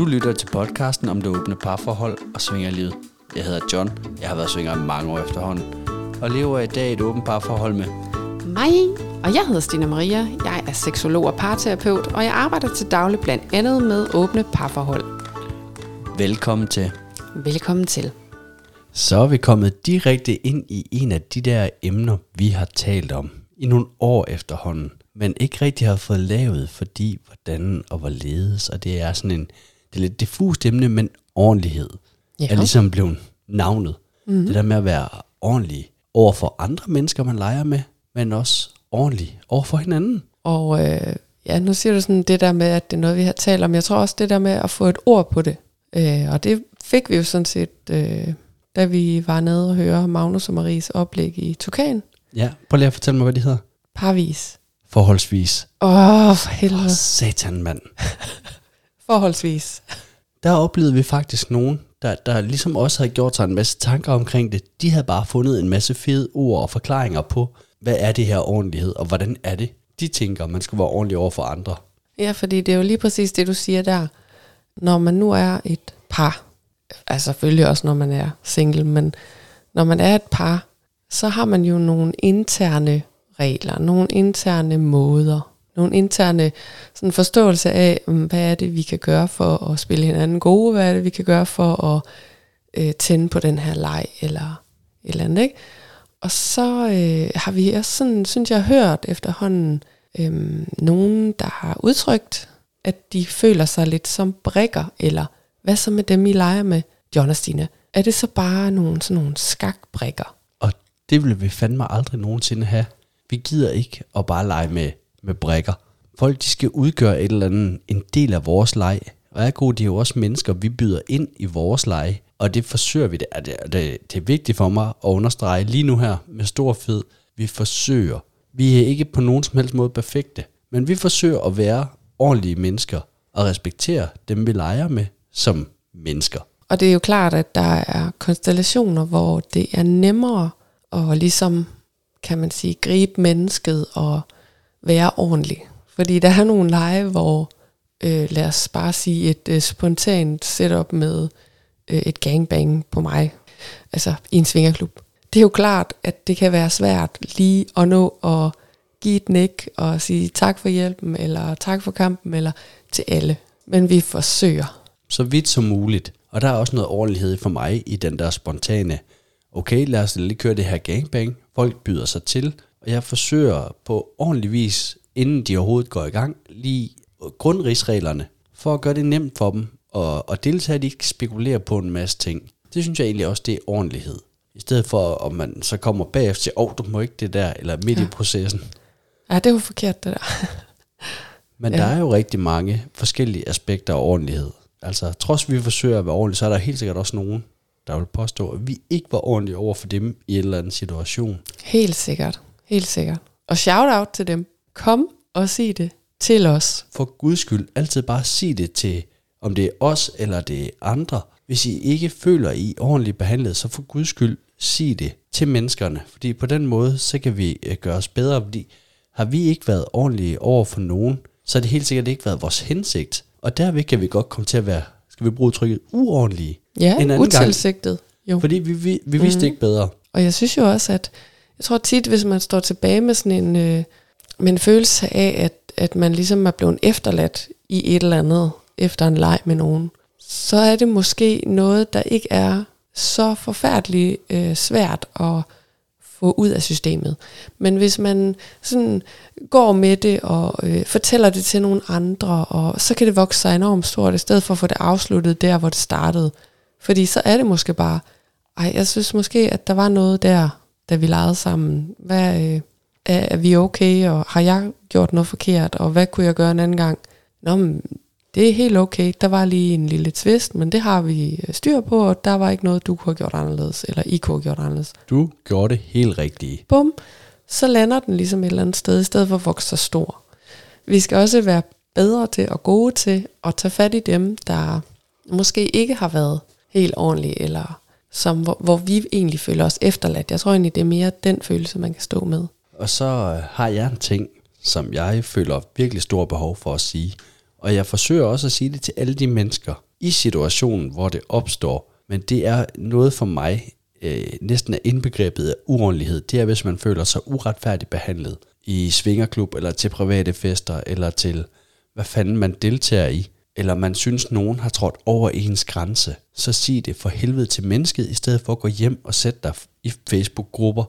Du lytter til podcasten om det åbne parforhold og svingerlivet. Jeg hedder John. Jeg har været svinger i mange år efterhånden. Og lever i dag et åbent parforhold med Mig, og jeg hedder Stina Maria. Jeg er seksolog og parterapeut, og jeg arbejder til daglig blandt andet med åbne parforhold. Velkommen til. Velkommen til. Så er vi kommet direkte ind i en af de der emner, vi har talt om i nogle år efterhånden, men ikke rigtig har fået lavet, fordi hvordan og hvorledes, og det er sådan en, det er lidt diffust emne, men ordentlighed Ja. er ligesom blevet navnet. Mm-hmm. Det der med at være ordentlig over for andre mennesker, man leger med, men også ordentlig over for hinanden. Og øh, ja, nu siger du sådan det der med, at det er noget, vi har talt om. Jeg tror også det der med at få et ord på det. Øh, og det fik vi jo sådan set, øh, da vi var nede og høre Magnus og Maries oplæg i Tukan. Ja, prøv lige at fortælle mig, hvad de hedder. Parvis. Forholdsvis. Åh, oh, for helvede. satan, mand. Forholdsvis. Der oplevede vi faktisk nogen, der, der ligesom også havde gjort sig en masse tanker omkring det. De havde bare fundet en masse fede ord og forklaringer på, hvad er det her ordentlighed, og hvordan er det? De tænker, man skal være ordentlig over for andre. Ja, fordi det er jo lige præcis det, du siger der. Når man nu er et par, altså selvfølgelig også når man er single, men når man er et par, så har man jo nogle interne regler, nogle interne måder, nogle interne sådan forståelse af, mm, hvad er det, vi kan gøre for at spille hinanden gode, hvad er det, vi kan gøre for at øh, tænde på den her leg, eller et eller andet, ikke? Og så øh, har vi også sådan, synes jeg, hørt efterhånden øh, nogen, der har udtrykt, at de føler sig lidt som brikker, eller hvad så med dem, I leger med, John og Stine? Er det så bare nogle, sådan nogle skakbrikker? Og det vil vi fandme aldrig nogensinde have. Vi gider ikke at bare lege med, med brækker. Folk de skal udgøre et eller andet, en del af vores leg. Og er gode, de er jo også mennesker, vi byder ind i vores leg. Og det forsøger vi. Det er, det, det, det er vigtigt for mig at understrege lige nu her med stor fed. Vi forsøger. Vi er ikke på nogen som helst måde perfekte. Men vi forsøger at være ordentlige mennesker og respektere dem, vi leger med som mennesker. Og det er jo klart, at der er konstellationer, hvor det er nemmere at ligesom, kan man sige, gribe mennesket og være ordentlig. Fordi der er nogle lege, hvor, øh, lad os bare sige, et øh, spontant setup med øh, et gangbang på mig, altså i en svingerklub. Det er jo klart, at det kan være svært lige at nå at give et nik og sige tak for hjælpen, eller tak for kampen, eller til alle. Men vi forsøger. så vidt som muligt. Og der er også noget ordentlighed for mig i den der spontane, okay, lad os lige køre det her gangbang. Folk byder sig til, og jeg forsøger på ordentlig vis, inden de overhovedet går i gang, lige grundrigsreglerne, for at gøre det nemt for dem, og, og deltage, at de ikke spekulerer på en masse ting. Det synes jeg egentlig også, det er ordentlighed. I stedet for, at man så kommer bagefter siger, åh, oh, du må ikke det der, eller midt ja. i processen. Ja, det var forkert, det der. Men ja. der er jo rigtig mange forskellige aspekter af ordentlighed. Altså, trods vi forsøger at være ordentlige, så er der helt sikkert også nogen, der vil påstå, at vi ikke var ordentlige over for dem i en eller anden situation. Helt sikkert. Helt sikkert. Og shout out til dem. Kom og sig det til os. For guds skyld, altid bare sig det til, om det er os eller det er andre. Hvis I ikke føler, I er ordentligt behandlet, så for guds skyld, sig det til menneskerne. Fordi på den måde, så kan vi øh, gøre os bedre, fordi har vi ikke været ordentlige over for nogen, så har det helt sikkert ikke været vores hensigt. Og derved kan vi godt komme til at være, skal vi bruge udtrykket, uordentlige. Ja, utilsigtet. Jo. Fordi vi, vi, vi vidste Mhm. ikke bedre. Og jeg synes jo også, at jeg tror tit, hvis man står tilbage med sådan en, øh, med en følelse af, at, at man ligesom er blevet efterladt i et eller andet efter en leg med nogen, så er det måske noget, der ikke er så forfærdeligt øh, svært at få ud af systemet. Men hvis man sådan går med det og øh, fortæller det til nogle andre, og så kan det vokse sig enormt stort, i stedet for at få det afsluttet der, hvor det startede. Fordi så er det måske bare, ej, jeg synes måske, at der var noget der, da vi legede sammen. Hvad, øh, er, er vi okay, og har jeg gjort noget forkert, og hvad kunne jeg gøre en anden gang? Nå, men det er helt okay. Der var lige en lille twist, men det har vi øh, styr på, og der var ikke noget, du kunne have gjort anderledes, eller I kunne have gjort anderledes. Du gjorde det helt rigtige. Bum, så lander den ligesom et eller andet sted, i stedet for at vokse sig stor. Vi skal også være bedre til og gode til at tage fat i dem, der måske ikke har været helt ordentlige, eller som, hvor, hvor vi egentlig føler os efterladt. Jeg tror egentlig, det er mere den følelse, man kan stå med. Og så øh, har jeg en ting, som jeg føler virkelig stor behov for at sige. Og jeg forsøger også at sige det til alle de mennesker, i situationen, hvor det opstår. Men det er noget for mig, øh, næsten er indbegrebet af uordentlighed. Det er, hvis man føler sig uretfærdigt behandlet i svingerklub, eller til private fester, eller til hvad fanden man deltager i, eller man synes, nogen har trådt over ens grænse, så sig det for helvede til mennesket, i stedet for at gå hjem og sætte dig i Facebook-grupper,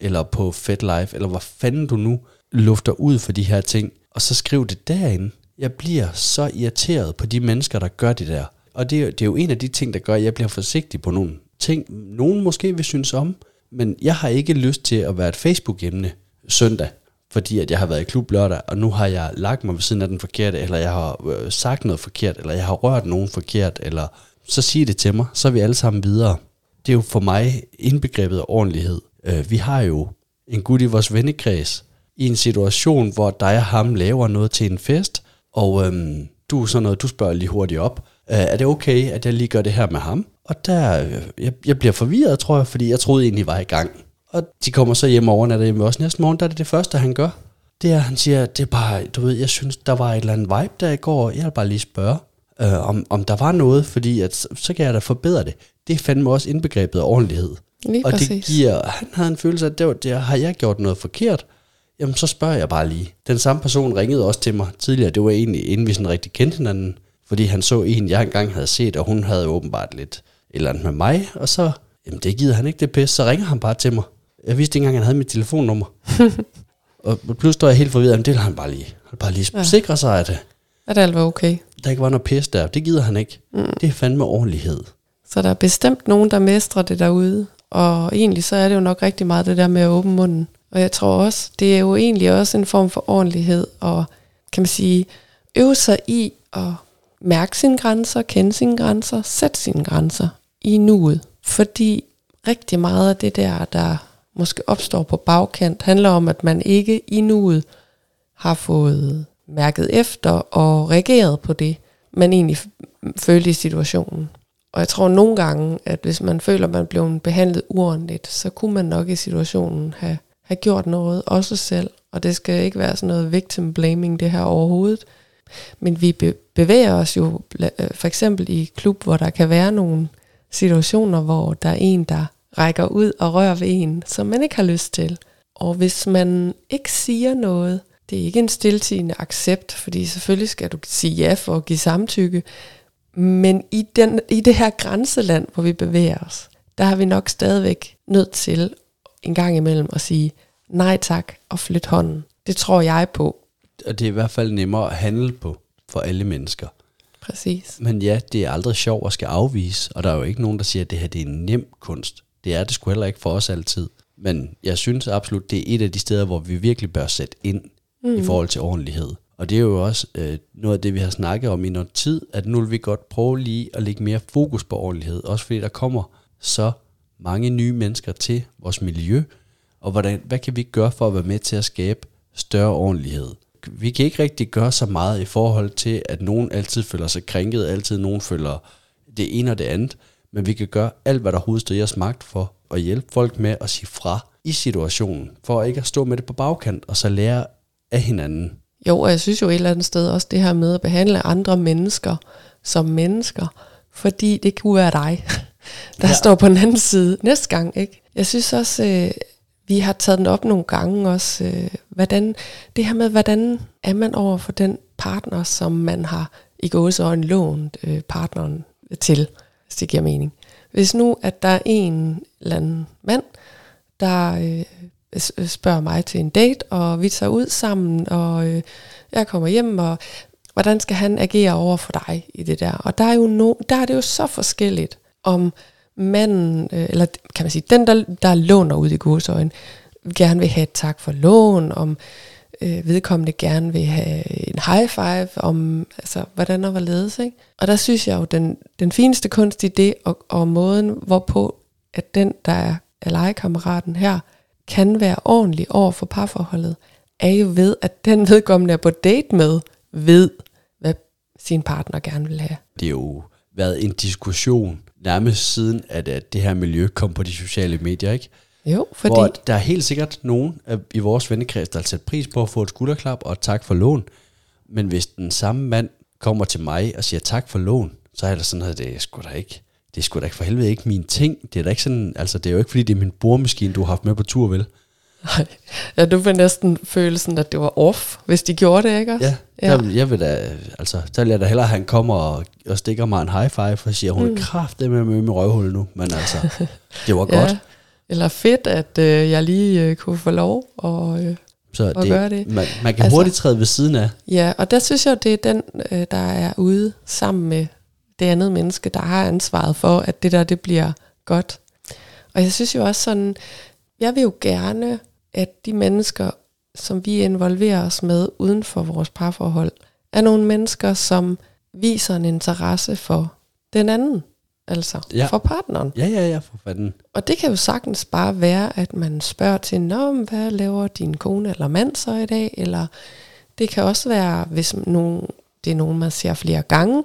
eller på FedLife, eller hvad fanden du nu lufter ud for de her ting, og så skriv det derinde. Jeg bliver så irriteret på de mennesker, der gør det der. Og det er, det er jo en af de ting, der gør, at jeg bliver forsigtig på nogle ting, nogen måske vil synes om, men jeg har ikke lyst til at være et Facebook-emne søndag, fordi at jeg har været i klub lørdag, og nu har jeg lagt mig ved siden af den forkerte, eller jeg har øh, sagt noget forkert, eller jeg har rørt nogen forkert, eller så sig det til mig, så er vi alle sammen videre. Det er jo for mig indbegrebet af ordentlighed. Øh, vi har jo en gut i vores vennekreds, i en situation, hvor dig og ham laver noget til en fest, og øhm, du er sådan noget, du spørger lige hurtigt op, øh, er det okay, at jeg lige gør det her med ham? Og der, øh, jeg, jeg bliver forvirret, tror jeg, fordi jeg troede egentlig, var i gang. Og de kommer så hjem og overnatter hjemme også næste morgen, der er det det første, han gør. Det er, han siger, det er bare, du ved, jeg synes, der var et eller andet vibe der i går, jeg vil bare lige spørge, øh, om, om der var noget, fordi at, så, så kan jeg da forbedre det. Det er fandme også indbegrebet af ordentlighed. Lige og præcis. det giver, han havde en følelse af, at det, var, det, har jeg gjort noget forkert? Jamen, så spørger jeg bare lige. Den samme person ringede også til mig tidligere. Det var egentlig, inden vi sådan rigtig kendte hinanden. Fordi han så en, jeg engang havde set, og hun havde åbenbart lidt et eller andet med mig. Og så, jamen det gider han ikke det pisse. Så ringer han bare til mig. Jeg vidste ikke engang, han havde mit telefonnummer. og pludselig står jeg helt forvirret. Jamen det vil han bare lige. Han bare lige Ja. sikre sig, at øh, At alt var okay. der ikke var noget pis der. Det gider han ikke. Mm. Det er fandme ordentlighed. Så der er bestemt nogen, der mestrer det derude. Og egentlig så er det jo nok rigtig meget det der med at åbne munden. Og jeg tror også, det er jo egentlig også en form for ordentlighed. Og kan man sige, øve sig i at mærke sine grænser, kende sine grænser, sætte sine grænser i nuet. Fordi rigtig meget af det der, der måske opstår på bagkant, handler om, at man ikke i nuet har fået mærket efter og reageret på det, man egentlig følte i situationen. Og jeg tror nogle gange, at hvis man føler, at man blev behandlet uordentligt, så kunne man nok i situationen have, have gjort noget, også selv. Og det skal ikke være sådan noget victim blaming, det her overhovedet. Men vi be- bevæger os jo øh, for eksempel i klub, hvor der kan være nogle situationer, hvor der er en, der rækker ud og rører ved en, som man ikke har lyst til. Og hvis man ikke siger noget, det er ikke en stiltigende accept, fordi selvfølgelig skal du sige ja for at give samtykke, men i, den, i det her grænseland, hvor vi bevæger os, der har vi nok stadigvæk nødt til en gang imellem at sige nej tak og flytte hånden. Det tror jeg på. Og det er i hvert fald nemmere at handle på for alle mennesker. Præcis. Men ja, det er aldrig sjovt at skal afvise, og der er jo ikke nogen, der siger, at det her det er en nem kunst. Det er det sgu heller ikke for os altid. Men jeg synes absolut, det er et af de steder, hvor vi virkelig bør sætte ind mm. i forhold til ordentlighed. Og det er jo også øh, noget af det, vi har snakket om i noget tid, at nu vil vi godt prøve lige at lægge mere fokus på ordentlighed. Også fordi der kommer så mange nye mennesker til vores miljø, og hvordan, hvad kan vi gøre for at være med til at skabe større ordentlighed? Vi kan ikke rigtig gøre så meget i forhold til, at nogen altid føler sig krænket, altid nogen føler det ene og det andet, men vi kan gøre alt, hvad der overhovedet står i os magt for at hjælpe folk med at sige fra i situationen, for ikke at stå med det på bagkant, og så lære af hinanden. Jo, og jeg synes jo et eller andet sted også det her med at behandle andre mennesker som mennesker, fordi det kunne være dig, der. Ja. står på den anden side næste gang. ikke. Jeg synes også, øh, vi har taget den op nogle gange også, øh, hvordan, det her med, hvordan er man over for den partner, som man har i gåseøjne lånt øh, partneren til, hvis det giver mening. Hvis nu, at der er en eller anden mand, der øh, øh, spørger mig til en date, og vi tager ud sammen, og øh, jeg kommer hjem, og hvordan skal han agere over for dig i det der? Og der er, jo no, der er det jo så forskelligt, om manden, øh, eller kan man sige, den, der, der låner ud i godsøjen, gerne vil have et tak for lån, om øh, vedkommende gerne vil have en high five, om altså, hvordan og hvorledes. Ikke? Og der synes jeg jo, den, den fineste kunst i det, og, og måden, hvorpå at den, der er, er legekammeraten her, kan være ordentlig over for parforholdet, er jo ved, at den vedkommende er på date med, ved, hvad sin partner gerne vil have. Det er jo været en diskussion nærmest siden, at, at det her miljø kom på de sociale medier, ikke? Jo, fordi... Hvor der er helt sikkert nogen i vores vennekreds, der har sat pris på at få et skulderklap og tak for lån. Men hvis den samme mand kommer til mig og siger tak for lån, så er det sådan noget, det er sgu da ikke, det er sgu da ikke for helvede ikke min ting. Det er da ikke sådan, altså det er jo ikke fordi, det er min boremaskine, du har haft med på tur, vel? Nej. Ja, du vil næsten følelsen, at det var off, hvis de gjorde det, ikke også? Ja, Ja. Der, jeg vil da, altså, der vil jeg da hellere, at han kommer og, og stikker mig en high five, og siger, hun mm. er kraftig med med med røvhul nu. Men altså, det var godt. Eller fedt, at øh, jeg lige øh, kunne få lov. Og, øh, Så at gøre det. Man, man kan Altså- hurtigt træde ved siden af. ja, og der synes jeg, det er den, øh, der er ude sammen med det andet menneske, der har ansvaret for, at det der, det bliver godt. Og jeg synes jo også sådan, jeg vil jo gerne, at de mennesker, som vi involverer os med uden for vores parforhold, er nogle mennesker, som viser en interesse for den anden. Altså ja. For partneren. Ja, ja, ja, for fanden. Og det kan jo sagtens bare være, at man spørger til, Nå, hvad laver din kone eller mand så i dag? Eller det kan også være, hvis nogen, det er nogen, man ser flere gange,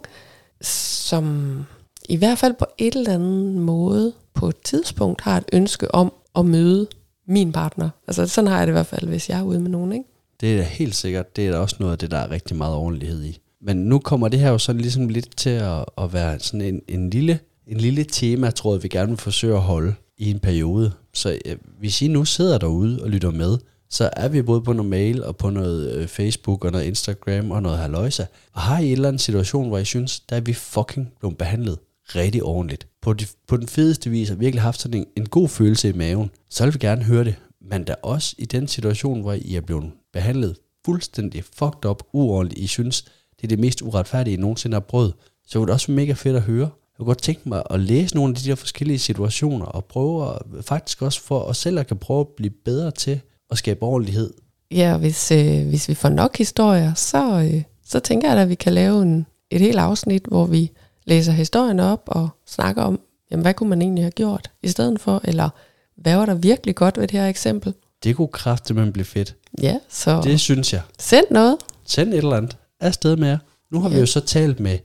som i hvert fald på et eller andet måde på et tidspunkt har et ønske om at møde min partner. Altså sådan har jeg det i hvert fald, hvis jeg er ude med nogen, ikke? Det er da helt sikkert, det er da også noget af det, der er rigtig meget ordentlighed i. Men nu kommer det her jo sådan ligesom lidt til at, at være sådan en, en, lille, en lille tema, tror jeg, vi gerne vil forsøge at holde i en periode. Så øh, hvis I nu sidder derude og lytter med, så er vi både på noget mail og på noget øh, Facebook og noget Instagram og noget haløjsa. Og har I en eller anden situation, hvor I synes, der er vi fucking blevet behandlet rigtig ordentligt. På, de, på den fedeste vis har virkelig haft sådan en, en god følelse i maven. Så vil vi gerne høre det. Men der også i den situation, hvor I er blevet behandlet fuldstændig fucked up, uordentligt, I synes, det er det mest uretfærdige, I nogensinde har prøvet, så vil det også mega fedt at høre. Jeg kunne godt tænke mig at læse nogle af de der forskellige situationer, og prøve at, faktisk også for os selv at kan prøve at blive bedre til at skabe ordentlighed. Ja, og hvis, øh, hvis vi får nok historier, så, øh, så tænker jeg da, at vi kan lave en, et helt afsnit, hvor vi læser historien op og snakker om, jamen, hvad kunne man egentlig have gjort i stedet for, eller hvad var der virkelig godt ved det her eksempel? Det kunne kraftigt blive fedt. Ja, så Det synes jeg. send noget. Send et eller andet afsted med jer. Nu har ja. vi jo så talt med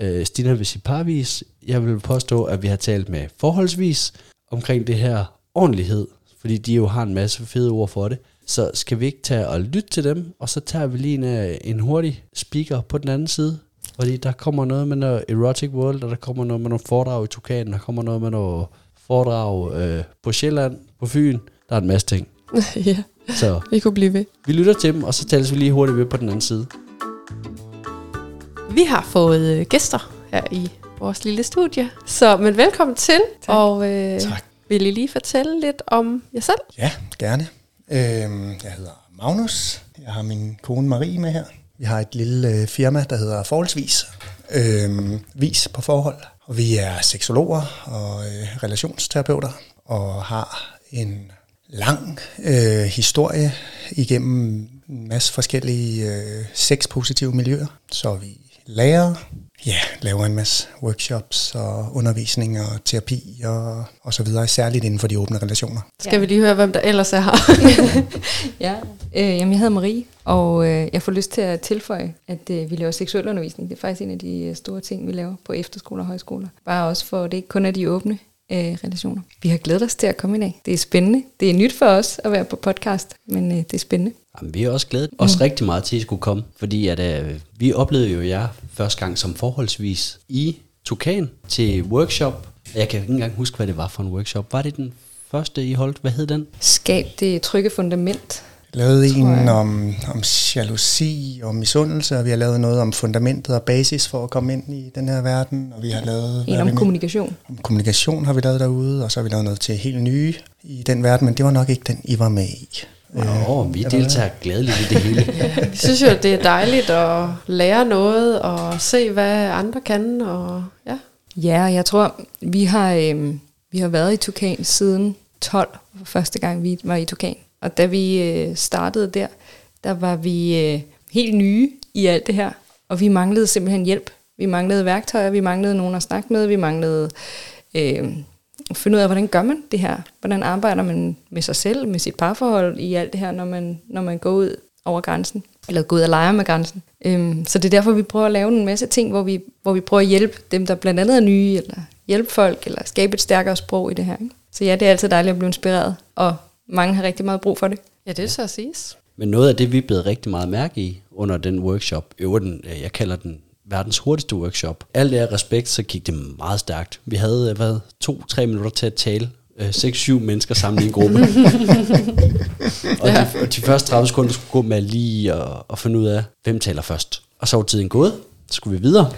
øh, Stina ved sit parvis. Jeg vil påstå, at vi har talt med forholdsvis omkring det her ordentlighed, fordi de jo har en masse fede ord for det. Så skal vi ikke tage og lytte til dem, og så tager vi lige en, øh, en hurtig speaker på den anden side. Fordi der kommer noget med noget erotic world, og der kommer noget med nogle foredrag i Tukan, der kommer noget med noget foredrag øh, på Sjælland, på Fyn. Der er en masse ting. ja, Så vi kunne blive ved. vi lytter til dem, og så tales vi lige hurtigt ved på den anden side. Vi har fået øh, gæster her i vores lille studie, så men velkommen til. Tak. Og øh, Tak. vil I lige fortælle lidt om jer selv? Ja, gerne. Øhm, jeg hedder Magnus. Jeg har min kone Marie med her. Vi har et lille øh, firma, der hedder Forholdsvis. Øhm, vis på forhold. Og vi er seksologer og øh, relationsterapeuter og har en lang øh, historie igennem en masse forskellige øh, sexpositive miljøer. Så vi lærer, ja, laver en masse workshops og undervisning og terapi og, og så videre, særligt inden for de åbne relationer. Skal vi lige høre, hvem der ellers er her? Ja, øh, jamen jeg hedder Marie, og øh, jeg får lyst til at tilføje, at øh, vi laver seksuel undervisning. Det er faktisk en af de øh, store ting, vi laver på efterskoler og højskoler. Bare også for, at det ikke kun er de åbne øh, relationer. Vi har glædet os til at komme i dag. Det er spændende. Det er nyt for os at være på podcast, men øh, det er spændende. Jamen, vi er også glædet os rigtig meget til, at I skulle komme, fordi at, øh, vi oplevede jo jer første gang som forholdsvis i Tukan til workshop. Jeg kan ikke engang huske, hvad det var for en workshop. Var det den første, I holdt? Hvad hed den? Skab det trygge fundament. Tror en om, om jalousi og misundelse, og vi har lavet noget om fundamentet og basis for at komme ind i den her verden, og vi har lavet En om vi kommunikation. om kommunikation har vi lavet derude, og så har vi lavet noget til helt nye i den verden, men det var nok ikke den, I var med i. Åh, oh, vi deltager glædeligt i det hele. Vi synes jo, det er dejligt at lære noget og se, hvad andre kan. Og, ja. Ja, jeg tror, vi har, øh, vi har været i Tukan siden 12, for første gang vi var i Tukan. Og da vi øh, startede der, der var vi øh, helt nye i alt det her. Og vi manglede simpelthen hjælp. Vi manglede værktøjer, vi manglede nogen at snakke med, vi manglede øh, at finde ud af, hvordan gør man det her? Hvordan arbejder man med sig selv, med sit parforhold i alt det her, når man, når man går ud over grænsen? Eller går ud og leger med grænsen. Øhm, så det er derfor, vi prøver at lave en masse ting, hvor vi, hvor vi prøver at hjælpe dem, der blandt andet er nye, eller hjælpe folk, eller skabe et stærkere sprog i det her. Ikke? Så ja, det er altid dejligt at blive inspireret, og mange har rigtig meget brug for det. ja, det er så at siges. Men noget af det, vi er blevet rigtig meget mærke i under den workshop, den, øh, jeg kalder den verdens hurtigste workshop. Alt er respekt, så gik det meget stærkt. Vi havde, øh, hvad, to-tre minutter til at tale. Øh, Seks-syv mennesker sammen i en gruppe. og, de, og de første 30 sekunder skulle gå med lige at, at finde ud af, hvem taler først. Og så var tiden gået, så skulle vi videre.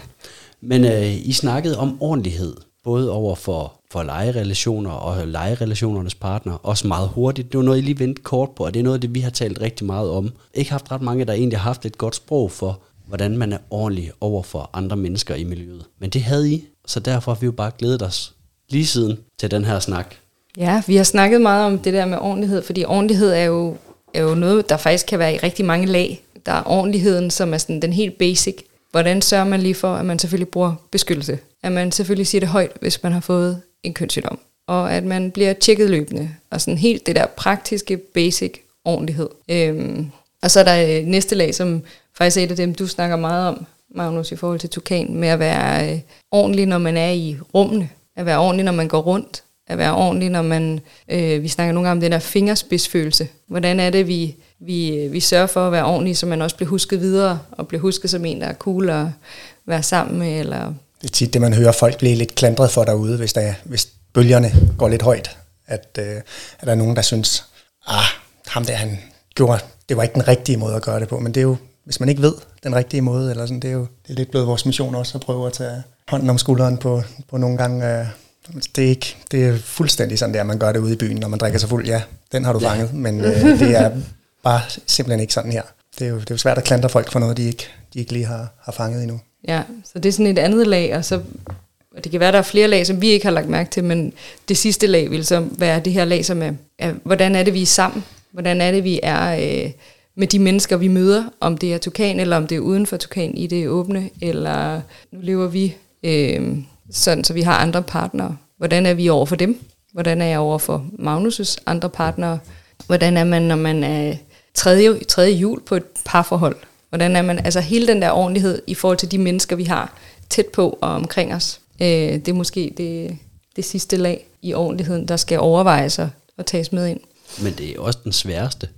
Men øh, I snakkede om ordentlighed, både over for, for legerelationer og legerelationernes partner, også meget hurtigt. Det var noget, I lige vendte kort på, og det er noget det, vi har talt rigtig meget om. Ikke haft ret mange, der egentlig har haft et godt sprog for, hvordan man er ordentlig over for andre mennesker i miljøet. Men det havde I, så derfor har vi jo bare glædet os lige siden til den her snak. Ja, vi har snakket meget om det der med ordentlighed, fordi ordentlighed er jo, er jo noget, der faktisk kan være i rigtig mange lag. Der er ordentligheden, som er sådan den helt basic. Hvordan sørger man lige for, at man selvfølgelig bruger beskyttelse? At man selvfølgelig siger det højt, hvis man har fået en kønssygdom. Og at man bliver tjekket løbende. Og sådan helt det der praktiske, basic ordentlighed. Øhm, og så er der øh, næste lag, som faktisk er et af dem, du snakker meget om, Magnus, i forhold til Tukan, med at være øh, ordentlig, når man er i rummene. At være ordentlig, når man går rundt. At være ordentlig, når man... Øh, vi snakker nogle gange om den der fingerspidsfølelse. Hvordan er det, vi, vi, øh, vi sørger for at være ordentlig, så man også bliver husket videre, og bliver husket som en, der er cool at være sammen med, eller det er tit det, man hører folk blive lidt klandret for derude, hvis, der, hvis bølgerne går lidt højt. At, øh, at der er nogen, der synes, ah, ham der, han gjorde, det var ikke den rigtige måde at gøre det på. Men det er jo, hvis man ikke ved den rigtige måde, eller sådan, det er jo det er lidt blevet vores mission også, at prøve at tage hånden om skulderen på, på nogle gange. Øh, det er, ikke, det er fuldstændig sådan der, man gør det ude i byen, når man drikker sig fuld. Ja, den har du fanget, men øh, det er bare simpelthen ikke sådan her. Det er jo, det er jo svært at klandre folk for noget, de ikke, de ikke lige har, har fanget endnu. Ja, så det er sådan et andet lag, og så og det kan være, der er flere lag, som vi ikke har lagt mærke til, men det sidste lag vil så være det her lag, som er, er hvordan er det, vi er sammen? Hvordan er det, vi er øh, med de mennesker, vi møder? Om det er Tukan, eller om det er uden for Tukan i det åbne, eller nu lever vi øh, sådan, så vi har andre partnere. Hvordan er vi over for dem? Hvordan er jeg over for Magnus' andre partnere? Hvordan er man, når man er tredje, tredje jul på et parforhold? Hvordan er man, altså hele den der ordentlighed i forhold til de mennesker, vi har tæt på og omkring os. Øh, det er måske det, det sidste lag i ordentligheden, der skal overvejes og, og tages med ind. Men det er også den sværeste.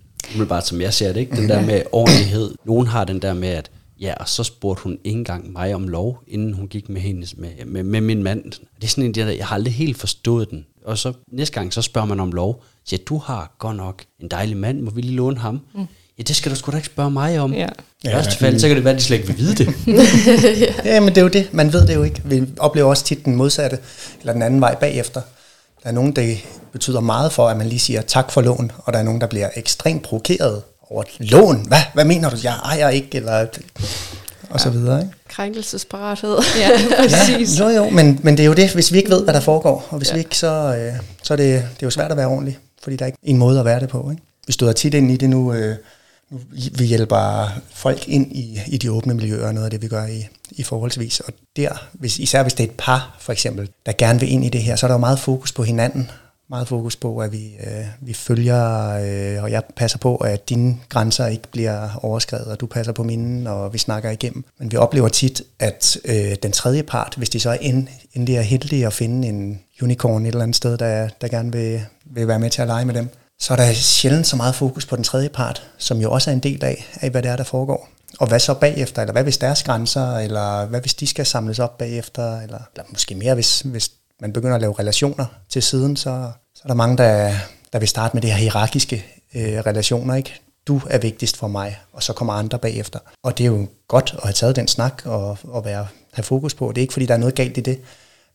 bare som jeg ser det, ikke? Den der med ordentlighed. Nogen har den der med, at ja, og så spurgte hun ikke engang mig om lov, inden hun gik med, hendes, med, med, med min mand. Det er sådan en der, jeg har aldrig helt forstået den. Og så næste gang, så spørger man om lov. Ja, du har godt nok en dejlig mand, må vi lige låne ham? Mm. Ja, det skal du sgu da ikke spørge mig om. Ja. I værste fald, så kan det være, at de slet ikke vil vide det. Ja, men det er jo det. Man ved det jo ikke. Vi oplever også tit den modsatte, eller den anden vej bagefter. Der er nogen, det betyder meget for, at man lige siger tak for lån, og der er nogen, der bliver ekstremt provokeret over lån. Hvad? Hvad mener du? Jeg ejer ikke, eller og så videre. Ikke? Krænkelsesparathed. Ja, præcis. Ja, jo, jo, men, men det er jo det, hvis vi ikke ved, hvad der foregår, og hvis Ja. ja. vi ikke, så, øh, så er det, det er jo svært at være ordentlig, fordi der er ikke en måde at være det på. Ikke? Vi støder tit ind i det nu, øh, nu vi hjælper folk ind i, i de åbne miljøer, noget af det, vi gør i, i forholdsvis. Og der, hvis, især hvis det er et par, for eksempel, der gerne vil ind i det her, så er der jo meget fokus på hinanden, meget fokus på, at vi, øh, vi følger, øh, og jeg passer på, at dine grænser ikke bliver overskrevet, og du passer på mine, og vi snakker igennem. Men vi oplever tit, at øh, den tredje part, hvis de så end, endelig er heldige at finde en unicorn et eller andet sted, der, der gerne vil, vil være med til at lege med dem, så er der sjældent så meget fokus på den tredje part, som jo også er en del af, af hvad det er, der foregår. Og hvad så bagefter, eller hvad hvis deres grænser, eller hvad hvis de skal samles op bagefter, eller, eller måske mere, hvis, hvis man begynder at lave relationer til siden, så, så er der mange, der, der vil starte med det her hierarkiske øh, relationer, ikke? Du er vigtigst for mig, og så kommer andre bagefter. Og det er jo godt at have taget den snak og, og være, have fokus på. Det er ikke, fordi der er noget galt i det,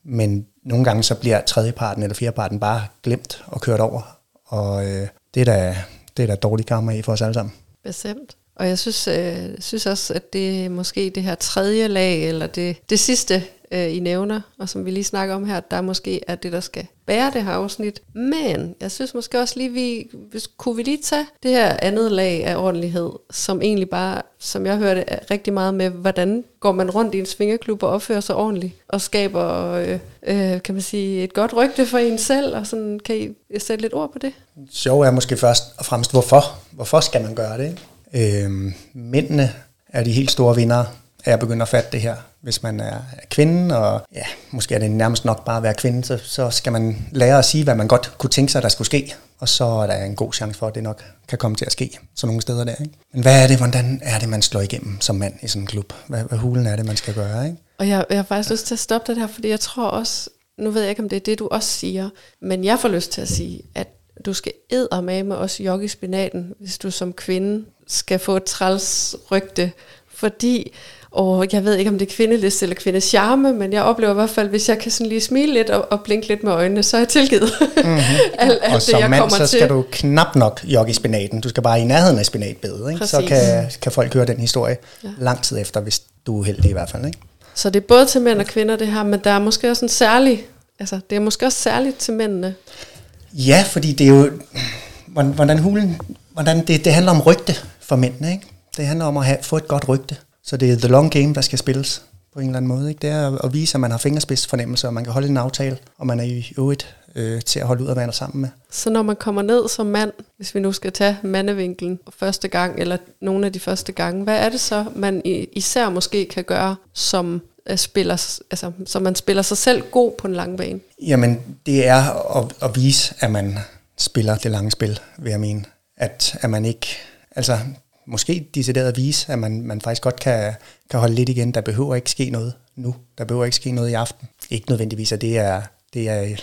men nogle gange så bliver tredjeparten eller fjerdeparten bare glemt og kørt over. Og øh, det er da, det er da dårlig karma i for os alle sammen. Bestemt. Og jeg synes, øh, synes også, at det er måske det her tredje lag, eller det, det sidste, øh, I nævner, og som vi lige snakker om her, der måske er det, der skal bære det her afsnit. Men jeg synes måske også lige, vi, hvis, kunne vi lige tage det her andet lag af ordentlighed, som egentlig bare, som jeg hørte, er rigtig meget med, hvordan går man rundt i en svingerklub og opfører sig ordentligt, og skaber, øh, øh, kan man sige, et godt rygte for en selv, og sådan, kan I sætte lidt ord på det? Sjov er måske først og fremmest, hvorfor? Hvorfor skal man gøre det? Ikke? Øhm, mændene er de helt store vinder af at begynde at fatte det her. Hvis man er kvinde, og ja, måske er det nærmest nok bare at være kvinde, så, så skal man lære at sige, hvad man godt kunne tænke sig, der skulle ske. Og så er der en god chance for, at det nok kan komme til at ske så nogle steder der. Ikke? Men hvad er det, hvordan er det, man slår igennem som mand i sådan en klub? Hvad, hvad hulen er det, man skal gøre? Ikke? Og jeg, jeg har faktisk lyst til at stoppe det her, fordi jeg tror også, nu ved jeg ikke, om det er det, du også siger, men jeg får lyst til at sige, at du skal med også jogge i spinaten, hvis du som kvinde skal få et træls rygte, fordi og jeg ved ikke, om det er kvindelist eller kvindes charme, men jeg oplever i hvert fald, hvis jeg kan sådan lige smile lidt og, og blinke lidt med øjnene, så er jeg tilgivet. Mm-hmm. alt, alt og det, som jeg mand, så skal til. du knap nok jogge i spinaten. Du skal bare i nærheden af spinatbedet. Ikke? Så kan, kan folk høre den historie ja. lang tid efter, hvis du er heldig i hvert fald. Ikke? Så det er både til mænd og kvinder det her, men der er måske også en særlig, altså det er måske også særligt til mændene. Ja, fordi det er jo, hvordan hulen, hvordan det, det handler om rygte for mændene, ikke? Det handler om at have, få et godt rygte. Så det er the long game, der skal spilles på en eller anden måde. Ikke? Det er at vise, at man har fingerspidsfornemmelse, og man kan holde en aftale, og man er i øvrigt øh, til at holde ud og være sammen med. Så når man kommer ned som mand, hvis vi nu skal tage mandevinkelen første gang, eller nogle af de første gange, hvad er det så, man især måske kan gøre som øh, spiller, altså, så man spiller sig selv god på en lang bane? Jamen, det er at, at vise, at man spiller det lange spil, vil jeg mene. At, at man ikke, altså måske decideret at vise, at man, man faktisk godt kan, kan holde lidt igen. Der behøver ikke ske noget nu. Der behøver ikke ske noget i aften. Ikke nødvendigvis, at det er, det er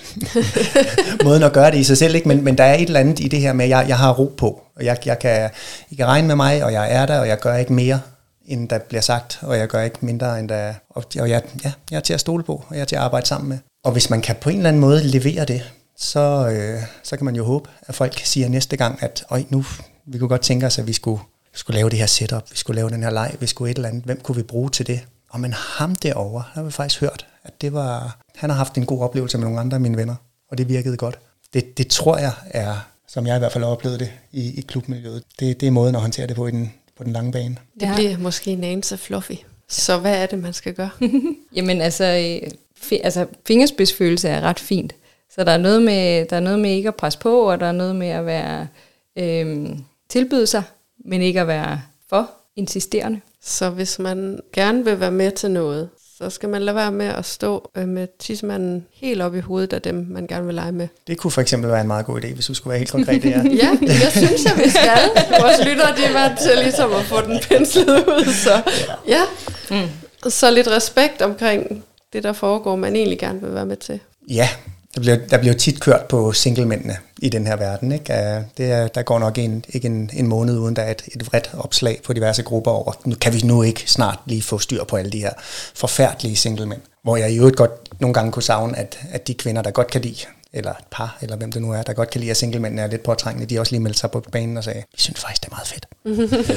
måden at gøre det i sig selv, ikke? Men, men der er et eller andet i det her med, at jeg, jeg har ro på, og jeg, jeg kan, I kan regne med mig, og jeg er der, og jeg gør ikke mere, end der bliver sagt, og jeg gør ikke mindre, end der og, og jeg, ja, jeg er til at stole på, og jeg er til at arbejde sammen med. Og hvis man kan på en eller anden måde levere det, så, øh, så kan man jo håbe, at folk siger næste gang, at Øj, nu vi kunne godt tænke os, at vi skulle skulle lave det her setup, vi skulle lave den her leg, vi skulle et eller andet, hvem kunne vi bruge til det? Og men ham derovre, har vi faktisk hørt, at det var, han har haft en god oplevelse med nogle andre af mine venner, og det virkede godt. Det, det tror jeg er, som jeg i hvert fald har oplevet det i, i klubmiljøet, det, det er måden at håndtere det på i den, på den lange bane. Det ja. bliver måske en anelse fluffy. Så hvad er det, man skal gøre? Jamen altså, øh, fi, altså fingerspidsfølelse er ret fint. Så der er, noget med, der er noget med ikke at presse på, og der er noget med at være øh, tilbyde sig men ikke at være for insisterende. Så hvis man gerne vil være med til noget, så skal man lade være med at stå øh, med tidsmanden helt op i hovedet af dem, man gerne vil lege med. Det kunne for eksempel være en meget god idé, hvis du skulle være helt konkret det her. ja, jeg synes, at vi skal. Vores lyttere, de er vant til ligesom at få den penslet ud. Så ja, mm. så lidt respekt omkring det, der foregår, man egentlig gerne vil være med til. Ja, der bliver, der bliver tit kørt på singlemændene i den her verden. Ikke? Det er, der går nok en, ikke en, en måned uden der er et, et vredt opslag på diverse grupper over, nu kan vi nu ikke snart lige få styr på alle de her forfærdelige singlemænd. Hvor jeg i øvrigt godt nogle gange kunne savne, at, at de kvinder, der godt kan lide, eller et par, eller hvem det nu er, der godt kan lide, at singlemændene er lidt påtrængende, de også lige meldte sig på banen og sagde, vi synes faktisk, det er meget fedt.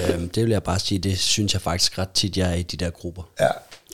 øhm, det vil jeg bare sige, det synes jeg faktisk ret tit, jeg er i de der grupper. Ja.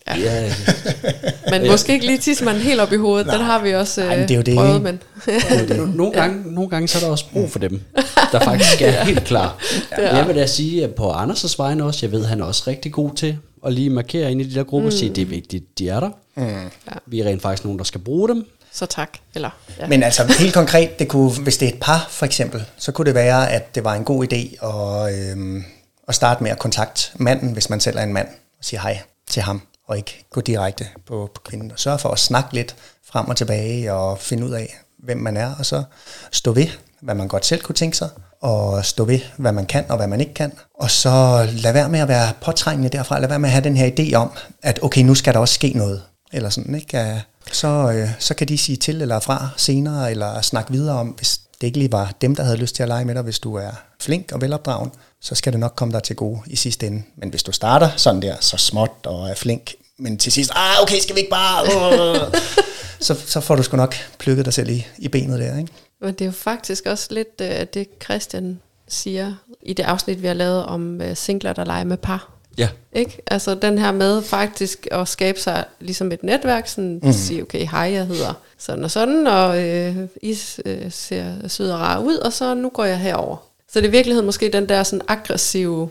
Ja. ja. men ja. måske ikke lige tidsmanden helt op i hovedet, Nej. den har vi også men det er jo det, prøvet. Men. nogle, gange, nogle gange så er der også brug for dem, der faktisk er helt klar. Ja. Jeg vil da sige at på Anders' vegne også, jeg ved, han er også rigtig god til at lige markere ind i de der grupper, mm. og sige, det er vigtigt, de er der. Mm. Ja. Vi er rent faktisk nogen, der skal bruge dem. Så tak. Eller, ja. Men altså helt konkret, det kunne, hvis det er et par for eksempel, så kunne det være, at det var en god idé at, øhm, at starte med at kontakte manden, hvis man selv er en mand, og sige hej til ham og ikke gå direkte på, på kvinden. Og sørge for at snakke lidt frem og tilbage og finde ud af, hvem man er, og så stå ved, hvad man godt selv kunne tænke sig, og stå ved, hvad man kan og hvad man ikke kan. Og så lad være med at være påtrængende derfra, lad være med at have den her idé om, at okay, nu skal der også ske noget, eller sådan, ikke? Så, øh, så kan de sige til eller fra senere, eller snakke videre om, hvis det ikke lige var dem, der havde lyst til at lege med dig, hvis du er flink og velopdragen, så skal det nok komme dig til gode i sidste ende. Men hvis du starter sådan der, så småt og er flink, men til sidst, ah, okay, skal vi ikke bare... Uh, så, så får du sgu nok plukket dig selv i, i benet der, ikke? Men det er jo faktisk også lidt uh, det, Christian siger i det afsnit, vi har lavet om uh, singler, der leger med par. Ja. Ikke? Altså den her med faktisk at skabe sig ligesom et netværk, sådan mm. sige, okay, hej, jeg hedder sådan og sådan, og øh, I øh, ser sød og rar ud, og så nu går jeg herover. Så det er i virkeligheden måske den der sådan aggressive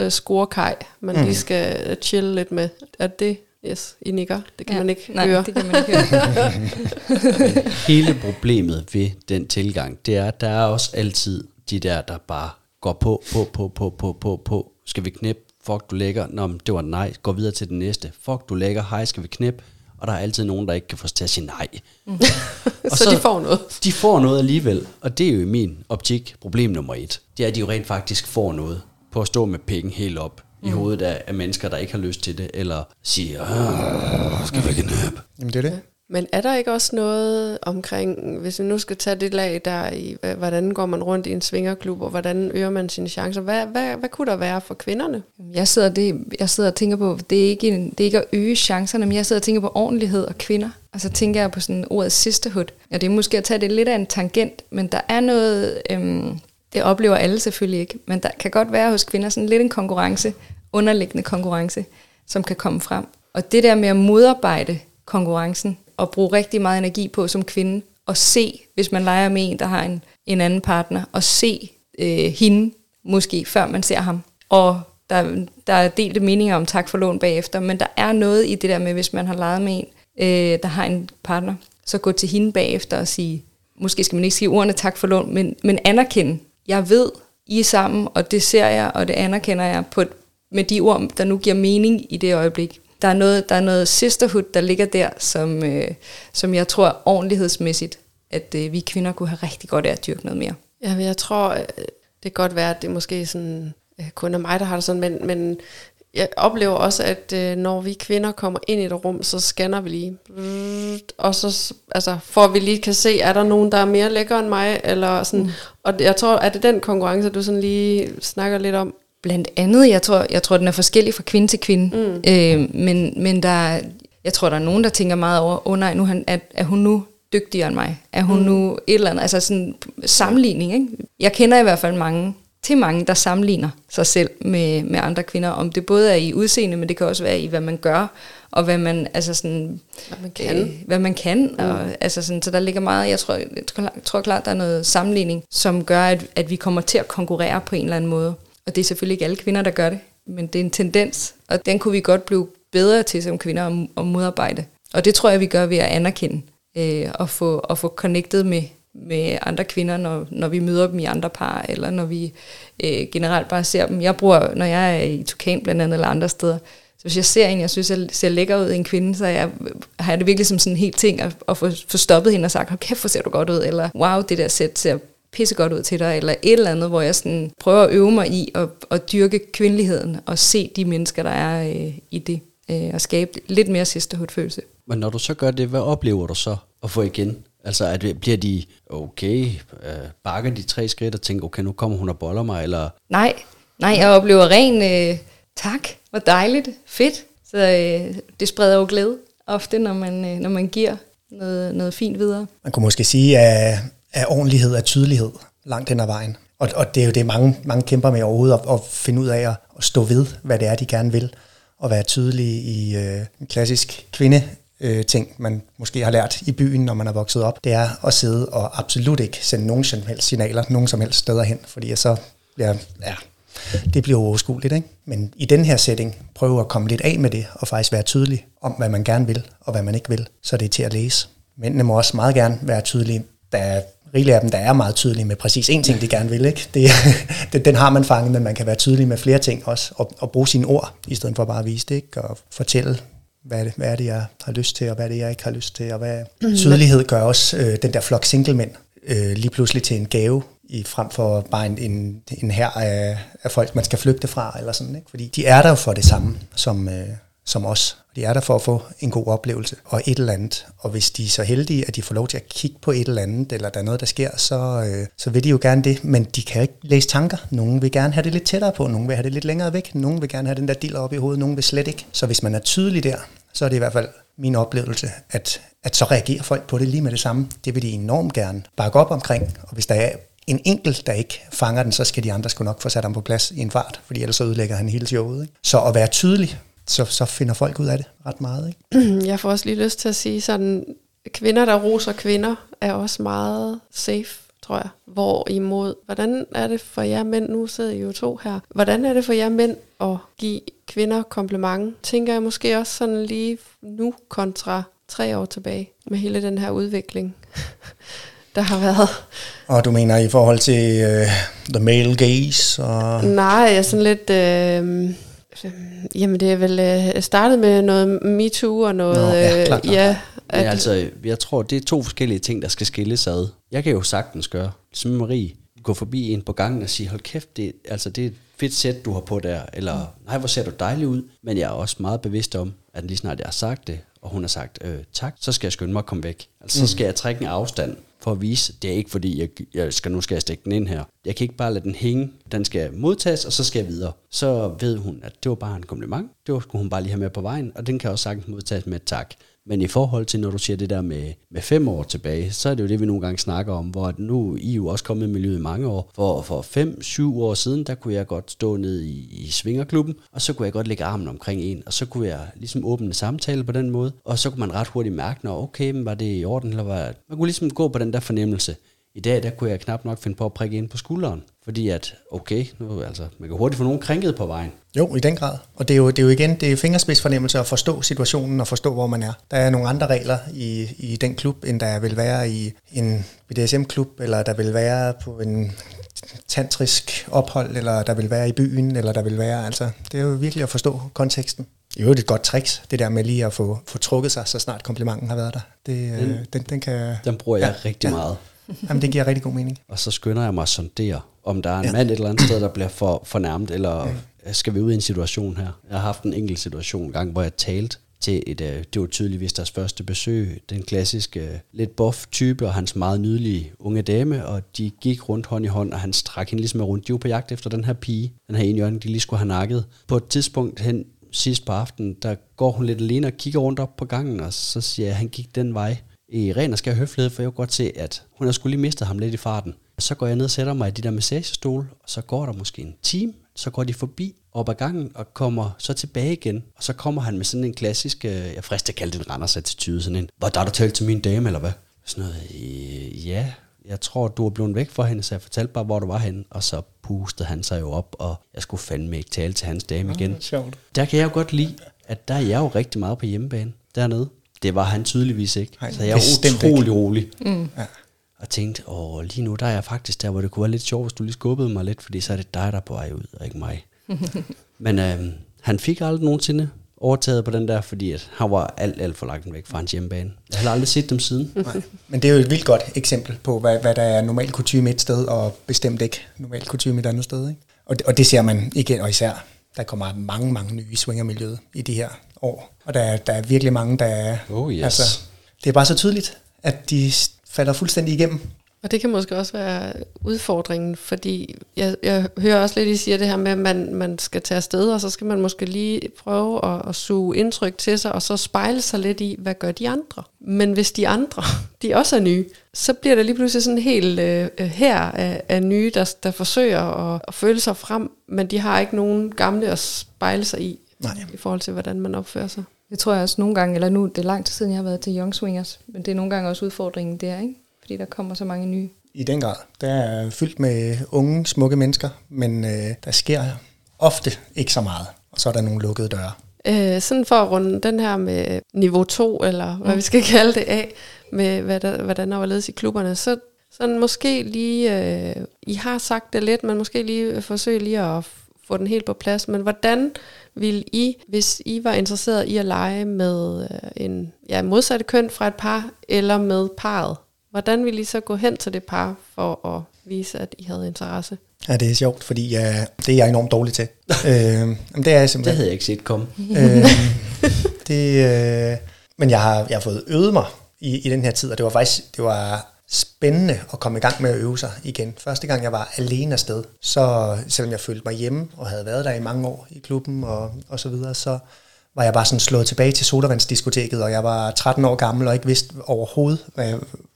øh, scorekaj, man mm. lige skal chille lidt med. Er det Yes, I nikker. Det kan ja, man ikke nej, høre. det kan man ikke høre. Hele problemet ved den tilgang, det er, at der er også altid de der, der bare går på, på, på, på, på, på, på. Skal vi knæppe fuck, du lækker, Nå, men det var nej, gå videre til den næste, fuck, du lækker, hej, skal vi knip? Og der er altid nogen, der ikke kan få os til at sige nej. så, så de får noget. De får noget alligevel, og det er jo i min optik problem nummer et. Det er, at de jo rent faktisk får noget på at stå med penge helt op mm. i hovedet af, af mennesker, der ikke har lyst til det, eller siger, "Ah, skal vi knæppe? Jamen det er det. Men er der ikke også noget omkring, hvis vi nu skal tage det lag der i, hvordan går man rundt i en svingerklub, og hvordan øger man sine chancer? Hvad, hvad, hvad kunne der være for kvinderne? Jeg sidder, det, jeg sidder og tænker på, det er, ikke en, det er ikke at øge chancerne, men jeg sidder og tænker på ordentlighed og kvinder. Og så tænker jeg på sådan ordet sisterhood. Ja, det er måske at tage det lidt af en tangent, men der er noget, øhm, det oplever alle selvfølgelig ikke, men der kan godt være hos kvinder sådan lidt en konkurrence, underliggende konkurrence, som kan komme frem. Og det der med at modarbejde konkurrencen, at bruge rigtig meget energi på som kvinde, og se, hvis man leger med en, der har en, en anden partner, og se øh, hende måske, før man ser ham. Og der, der er delte meninger om tak for lån bagefter, men der er noget i det der med, hvis man har leget med en, øh, der har en partner, så gå til hende bagefter og sige, måske skal man ikke sige ordene tak for lån, men, men anerkende, jeg ved, I er sammen, og det ser jeg, og det anerkender jeg på, med de ord, der nu giver mening i det øjeblik. Der er noget, der er noget sisterhood, der ligger der, som, øh, som jeg tror ordentlighedsmæssigt, at øh, vi kvinder kunne have rigtig godt af at dyrke noget mere. Ja, men jeg tror, øh, det kan godt være, at det måske sådan, øh, kun er mig, der har det sådan, men, men jeg oplever også, at øh, når vi kvinder kommer ind i et rum, så scanner vi lige. Og så altså, får vi lige kan se, er der nogen, der er mere lækker end mig? Eller sådan. Mm. Og jeg tror, at det er den konkurrence, du sådan lige snakker lidt om. Blandt andet, jeg tror, jeg tror den er forskellig fra kvinde til kvinde. Mm. Øh, men, men der, er- jeg tror, der er nogen, der tænker meget over, åh oh, nej, nu han, er, er hun nu dygtigere end mig? Er hun mm. nu et eller andet? Altså sådan sammenligning, ikke? Jeg kender i hvert fald mange, til mange, der sammenligner sig selv med, med andre kvinder. Om det både er i udseende, men det kan også være i, hvad man gør, og hvad man, altså sådan, Hvad man kan. Øh, hvad man kan. Mm. Og, altså sådan, så der ligger meget, jeg tror, jeg tror, jeg tror klart, der er noget sammenligning, som gør, at, at vi kommer til at konkurrere på en eller anden måde. Og det er selvfølgelig ikke alle kvinder, der gør det, men det er en tendens, og den kunne vi godt blive bedre til som kvinder at, at modarbejde. Og det tror jeg, vi gør ved at anerkende øh, og, få, og få connectet med, med andre kvinder, når, når vi møder dem i andre par, eller når vi øh, generelt bare ser dem. Jeg bruger, når jeg er i Tukan blandt andet, eller andre steder, så hvis jeg ser en, jeg synes, jeg ser lækker ud, en kvinde, så jeg, har jeg det virkelig som sådan en helt ting at, at få, få stoppet hende og sagt, hold kæft, hvor ser du godt ud, eller wow, det der sæt ser pisse godt ud til dig, eller et eller andet, hvor jeg sådan prøver at øve mig i at, at dyrke kvindeligheden, og se de mennesker, der er øh, i det, øh, og skabe lidt mere sisterhood-følelse. Men når du så gør det, hvad oplever du så at få igen? Altså, at det- bliver de, okay, øh, bakker de tre skridt og tænker, okay, nu kommer hun og boller mig, eller Nej, nej, jeg oplever ren øh, tak, hvor dejligt, fedt. Så øh, det spreder jo glæde ofte, når man, øh, når man giver noget, noget fint videre. Man kunne måske sige, at, af ordentlighed er tydelighed langt hen ad vejen. Og, og det er jo det, mange, mange kæmper med overhovedet, at, at finde ud af at, at stå ved, hvad det er, de gerne vil, og være tydelige i øh, en klassisk kvinde øh, ting, man måske har lært i byen, når man er vokset op, det er at sidde og absolut ikke sende nogen som helst signaler, nogen som helst steder hen, fordi så bliver, ja, det bliver overskueligt, ikke? Men i den her setting, prøve at komme lidt af med det, og faktisk være tydelig om, hvad man gerne vil, og hvad man ikke vil, så det er til at læse. Mændene må også meget gerne være tydelige. Der er rigeligt af dem, der er meget tydelige med præcis én ting, de gerne vil. Ikke? Det, det, den har man fanget, men man kan være tydelig med flere ting også, og, og bruge sine ord, i stedet for bare at vise det, ikke? og fortælle, hvad er, det, hvad er det, jeg har lyst til, og hvad er det, jeg ikke har lyst til, og hvad tydelighed gør også øh, den der flok singlemænd øh, lige pludselig til en gave, i, frem for bare en, en, en her af, af folk, man skal flygte fra, eller sådan, ikke? fordi de er der jo for det samme som, øh, som os. De er der for at få en god oplevelse og et eller andet. Og hvis de er så heldige, at de får lov til at kigge på et eller andet, eller der er noget, der sker, så, øh, så vil de jo gerne det. Men de kan ikke læse tanker. Nogen vil gerne have det lidt tættere på, nogen vil have det lidt længere væk, nogen vil gerne have den der del op i hovedet, nogen vil slet ikke. Så hvis man er tydelig der, så er det i hvert fald min oplevelse, at, at så reagerer folk på det lige med det samme. Det vil de enormt gerne bakke op omkring. Og hvis der er en enkelt, der ikke fanger den, så skal de andre sgu nok få sat ham på plads i en fart, fordi ellers så ødelægger han hele showet. Ikke? Så at være tydelig, så, så finder folk ud af det ret meget. Ikke? Jeg får også lige lyst til at sige sådan, kvinder, der roser kvinder, er også meget safe, tror jeg. Hvorimod, hvordan er det for jer mænd, nu sidder I jo to her, hvordan er det for jer mænd at give kvinder kompliment? Tænker jeg måske også sådan lige nu kontra tre år tilbage, med hele den her udvikling, der har været. Og du mener i forhold til uh, the male gaze? Og... Nej, jeg er sådan lidt... Øh, Jamen det er vel øh, startet med noget MeToo og noget... Nå, ja, øh, klart, klart. ja, Men altså, jeg tror, det er to forskellige ting, der skal skilles ad. Jeg kan jo sagtens gøre, som Marie, gå forbi en på gangen og sige, hold kæft, det, altså, det er et fedt sæt, du har på der, eller nej, hvor ser du dejlig ud. Men jeg er også meget bevidst om, at lige snart jeg har sagt det, og hun har sagt øh, tak, så skal jeg skynde mig at komme væk. Altså, så skal jeg trække en afstand for at vise, det er ikke fordi, jeg, jeg skal, nu skal jeg stikke den ind her. Jeg kan ikke bare lade den hænge. Den skal modtages, og så skal jeg videre. Så ved hun, at det var bare en kompliment. Det var, skulle hun bare lige have med på vejen, og den kan også sagtens modtages med et tak. Men i forhold til, når du siger det der med, med fem år tilbage, så er det jo det, vi nogle gange snakker om, hvor at nu I jo også kommet i miljøet i mange år. For, for fem, syv år siden, der kunne jeg godt stå ned i, i Svingerklubben, og så kunne jeg godt lægge armen omkring en, og så kunne jeg ligesom åbne en samtale på den måde, og så kunne man ret hurtigt mærke, når okay, men var det i orden, eller var Man kunne ligesom gå på den der fornemmelse. I dag, der kunne jeg knap nok finde på at prikke ind på skulderen, fordi at, okay, nu, altså, man kan hurtigt få nogen krænket på vejen. Jo, i den grad. Og det er jo, det er jo igen, det er fingerspidsfornemmelse at forstå situationen og forstå, hvor man er. Der er nogle andre regler i, i den klub, end der vil være i en BDSM-klub, eller der vil være på en tantrisk ophold, eller der vil være i byen, eller der vil være, altså, det er jo virkelig at forstå konteksten. I øvrigt et godt tricks, det der med lige at få, få trukket sig, så snart komplimenten har været der. Det, den, den, den kan... Den bruger jeg Ja, rigtig ja. meget. Jamen, det giver rigtig god mening. Og så skynder jeg mig at sondere, om der er en ja. Mand et eller andet sted, der bliver for, fornærmet, eller ja. skal vi ud i en situation her. Jeg har haft en enkelt situation en gang, hvor jeg talte til et, øh, det var tydeligvis deres første besøg, den klassiske øh, lidt buff type og hans meget nydelige unge dame, og de gik rundt hånd i hånd, og han strak hende ligesom rundt. De var på jagt efter den her pige, den her ene hjørne, de lige skulle have nakket. På et tidspunkt hen sidst på aftenen, der går hun lidt alene og kigger rundt op på gangen, og så siger jeg, at han gik den vej i ren og skær høflighed, for jeg kunne godt se, at hun har skulle lige mistet ham lidt i farten. Og så går jeg ned og sætter mig i de der massagestole, og så går der måske en time, så går de forbi op ad gangen og kommer så tilbage igen. Og så kommer han med sådan en klassisk, øh, jeg frister kalde det en Randers attitude, sådan en, hvor der er du talt til min dame, eller hvad? Sådan noget, øh, ja, jeg tror, du er blevet væk fra hende, så jeg fortalte bare, hvor du var henne. Og så pustede han sig jo op, og jeg skulle fandme ikke tale til hans dame igen. Sjovt. Der kan jeg jo godt lide, at der er jeg jo rigtig meget på hjemmebane dernede. Det var han tydeligvis ikke. Nej, så jeg er bestemt utrolig ikke. rolig. Ja. Og tænkte, åh, lige nu der er jeg faktisk der, hvor det kunne være lidt sjovt, hvis du lige skubbede mig lidt, fordi så er det dig, der er på vej ud, og ikke mig. Men øh, han fik aldrig nogensinde overtaget på den der, fordi at han var alt, alt for langt væk fra hans hjemmebane. Jeg har aldrig set dem siden. Nej. Men det er jo et vildt godt eksempel på, hvad, hvad der er normal kutume et sted, og bestemt ikke normal kutume et andet sted. Ikke? Og, det, og det ser man igen, og især, der kommer mange, mange nye i i de her år. Og der, er- der er virkelig mange, der er... Oh, yes. Altså, det er bare så tydeligt, at de falder fuldstændig igennem. Og det kan måske også være udfordringen, fordi jeg, jeg hører også lidt, I siger det her med, at man, man skal tage afsted, og så skal man måske lige prøve at, at suge indtryk til sig, og så spejle sig lidt i, hvad gør de andre? Men hvis de andre, de også er nye, så bliver der lige pludselig sådan en hel øh, her af, af nye, der, der forsøger at, at føle sig frem, men de har ikke nogen gamle at spejle sig i, Nej. i forhold til, hvordan man opfører sig. Det tror jeg også nogle gange, eller nu det er lang tid siden, jeg har været til Young Swingers, men det er nogle gange også udfordringen der, ikke? Fordi der kommer så mange nye. I den grad. Der er fyldt med unge, smukke mennesker, men øh, der sker ofte ikke så meget. Og så er der nogle lukkede døre. Øh, sådan for at runde den her med niveau 2, eller hvad vi skal kalde det af, med hvad der, hvordan der var ledes i klubberne, så sådan måske lige, øh, I har sagt det lidt, men måske lige forsøge lige at få den helt på plads, men hvordan vil I, hvis I var interesseret i at lege med øh, en ja, modsatte køn fra et par, eller med parret, hvordan vil I så gå hen til det par for at vise, at I havde interesse? Ja, det er sjovt, fordi uh, det er jeg enormt dårlig til. øh, jamen, det er jeg Det simpelthen. havde jeg ikke set komme. øh, det, øh, men jeg har, jeg har fået øvet mig i, i den her tid, og det var faktisk det var spændende at komme i gang med at øve sig igen. Første gang jeg var alene afsted, så selvom jeg følte mig hjemme og havde været der i mange år i klubben og, og så videre, så var jeg bare sådan slået tilbage til sodavandsdiskoteket, og jeg var 13 år gammel og ikke vidste overhovedet, hvad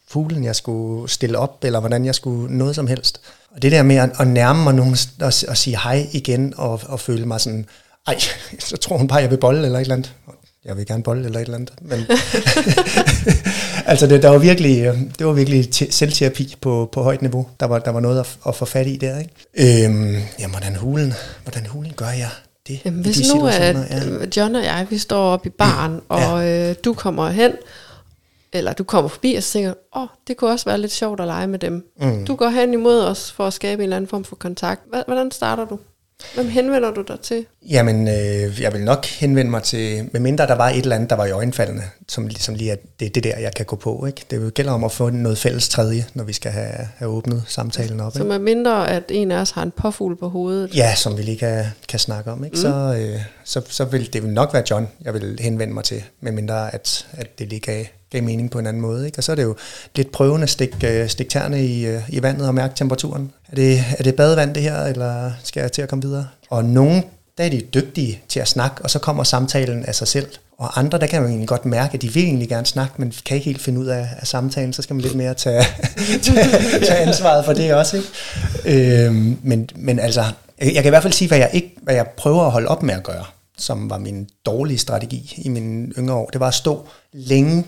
fuglen jeg skulle stille op, eller hvordan jeg skulle noget som helst. Og det der med at, at nærme mig nogen og, og sige hej igen, og, og føle mig sådan, ej, så tror hun bare, jeg vil bolle eller et eller andet. Jeg vil gerne bolle eller et eller andet. Men altså det, der var virkelig, øh, det var virkelig te- selvterapi på, på højt niveau. Der var, der var noget at, at få fat i der. Ikke? Øhm, jamen, hvordan hulen, hvordan hulen gør jeg det? Jamen, hvis de nu at? Ja. ja. John og jeg, vi står oppe i baren, og øh, du kommer hen, eller du kommer forbi og så tænker, åh, oh, det kunne også være lidt sjovt at lege med dem. Mm. Du går hen imod os for at skabe en eller anden form for kontakt. Hvordan starter du? Hvem henvender du dig til? Jamen, øh, jeg vil nok henvende mig til, medmindre der var et eller andet, der var i øjenfaldene, som ligesom lige er det, det der, jeg kan gå på. Ikke? Det gælder om at få noget fælles tredje, når vi skal have, have åbnet samtalen op. Så mindre, at en af os har en påfugl på hovedet. Ja, som vi lige kan, kan snakke om. Ikke? Mm. Så, øh, så, så vil det vil nok være John, jeg vil henvende mig til, medmindre at, at det lige gav, gav mening på en anden måde. Ikke? Og så er det jo lidt prøvende at stikke, øh, stikke tærne i, øh, i vandet og mærke temperaturen. Er det, er det badevand det her, eller skal jeg til at komme videre? Og nogen, der er de dygtige til at snakke, og så kommer samtalen af sig selv. Og andre, der kan man egentlig godt mærke, at de vil egentlig gerne snakke, men kan ikke helt finde ud af, af samtalen, så skal man lidt mere tage, tage, tage ansvaret for det også. Ikke? Øhm, men, men altså, jeg kan i hvert fald sige, hvad jeg, ikke, hvad jeg prøver at holde op med at gøre, som var min dårlige strategi i mine yngre år. Det var at stå længe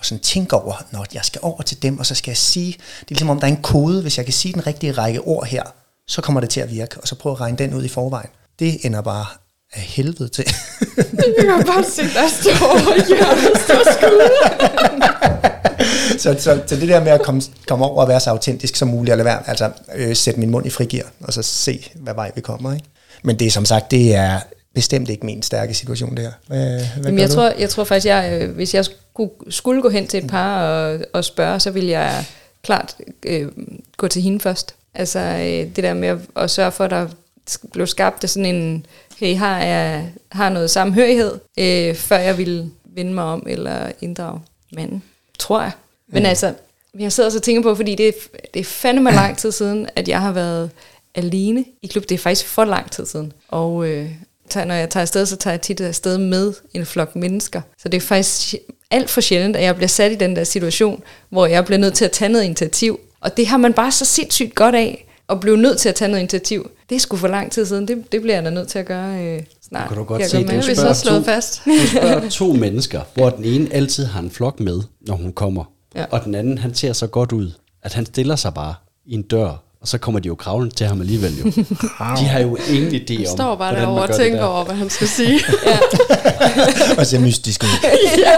og sådan tænke over, når jeg skal over til dem, og så skal jeg sige, det er ligesom om der er en kode, hvis jeg kan sige den rigtige række ord her, så kommer det til at virke, og så prøve at regne den ud i forvejen. Det ender bare af helvede til. Jeg kan bare se, der står hjørnet står så, så, så det der med at komme, komme over og være så autentisk som muligt, eller være, altså øh, sætte min mund i frigir, og så se, hvad vej vi kommer. Ikke? Men det er som sagt, det er bestemt ikke min stærke situation, det her. Hvad, hvad Jamen, jeg, du? tror, jeg tror faktisk, jeg, øh, hvis jeg skulle, skulle gå hen til et par og, og spørge, så ville jeg klart øh, gå til hende først. Altså øh, det der med at, at sørge for, at der blev skabt sådan en, hey, har jeg har noget samhørighed, øh, før jeg ville vende mig om eller inddrage manden, tror jeg. Men Ja. altså, jeg sidder så og tænker på, fordi det, er- det er fandme lang tid siden, at jeg har været alene i klub. Det er faktisk for lang tid siden. Og øh, tager, når jeg tager afsted, så tager jeg tit afsted med en flok mennesker. Så det er faktisk alt for sjældent, at jeg bliver sat i den der situation, hvor jeg bliver nødt til at tage noget initiativ. Og det har man bare så sindssygt godt af, at blive nødt til at tage noget initiativ. Det er sgu for lang tid siden. Det, det bliver jeg da nødt til at gøre øh, snart. Kan du godt se, vi spørger så to. fast. Du spørger to mennesker, hvor den ene altid har en flok med, når hun kommer. Ja. Og den anden, han ser så godt ud, at han stiller sig bare i en dør, og så kommer de jo kravlen til ham alligevel jo. De har jo ingen idé om, Han står bare hvordan man derovre og tænker der. over, hvad han skal sige. og ser mystisk ud. ja,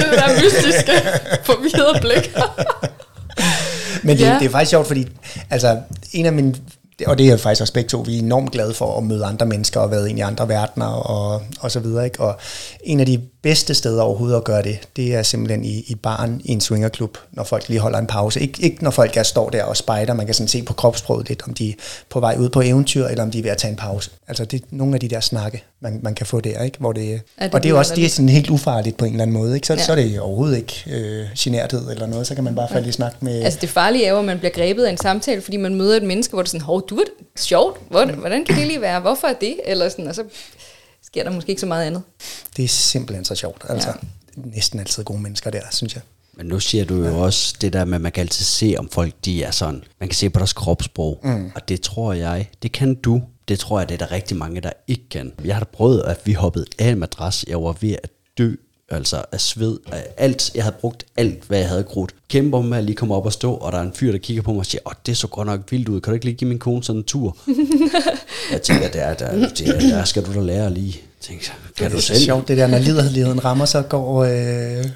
det der mystiske, forvirrede blik. Men det, Ja. ja. det er faktisk sjovt, fordi altså, en af mine, og det er faktisk også begge to, vi er enormt glade for at møde andre mennesker og være ind i andre verdener og, og så videre. Ikke? Og en af de bedste steder overhovedet at gøre det, det er simpelthen i, i baren i en swingerklub, når folk lige holder en pause. Ik- ikke når folk er, står der og spejder, man kan sådan se på kropsproget lidt, om de er på vej ud på eventyr, eller om de er ved at tage en pause. Altså det er nogle af de der snakke, man, man kan få der, ikke? Hvor det, Ja, ja, det og det er også det er sådan helt ufarligt på en eller anden måde. Ikke? Så, Ja. ja. så er det overhovedet ikke øh, generthed eller noget, så kan man bare falde i snak med... Altså det farlige er jo, at man bliver grebet af en samtale, fordi man møder et menneske, hvor det er sådan, hov, du er sjovt, hvordan, hvordan kan det lige være, hvorfor er det? Eller sådan, og så sker der måske ikke så meget andet. Det er simpelthen så sjovt. Altså, Ja. ja. næsten altid gode mennesker der, synes jeg. Men nu siger du jo også det der med, at man kan altid se, om folk de er sådan. Man kan se på deres kropssprog. Mm. Og det tror jeg, det kan du. Det tror jeg, det er der rigtig mange, der ikke kan. Jeg har da prøvet, at vi hoppede af en madras. Jeg var ved at dø, altså af sved, af alt. Jeg havde brugt alt, hvad jeg havde krudt. Kæmper med at lige komme op og stå, og der er en fyr, der kigger på mig og siger, åh, det så godt nok vildt ud. Kan du ikke lige give min kone sådan en tur? jeg tænker, der, der, der, der skal du da lære lige. Tænker, kan du det er selv? så sjovt, det der, når liderligheden rammer, så går... Øh, det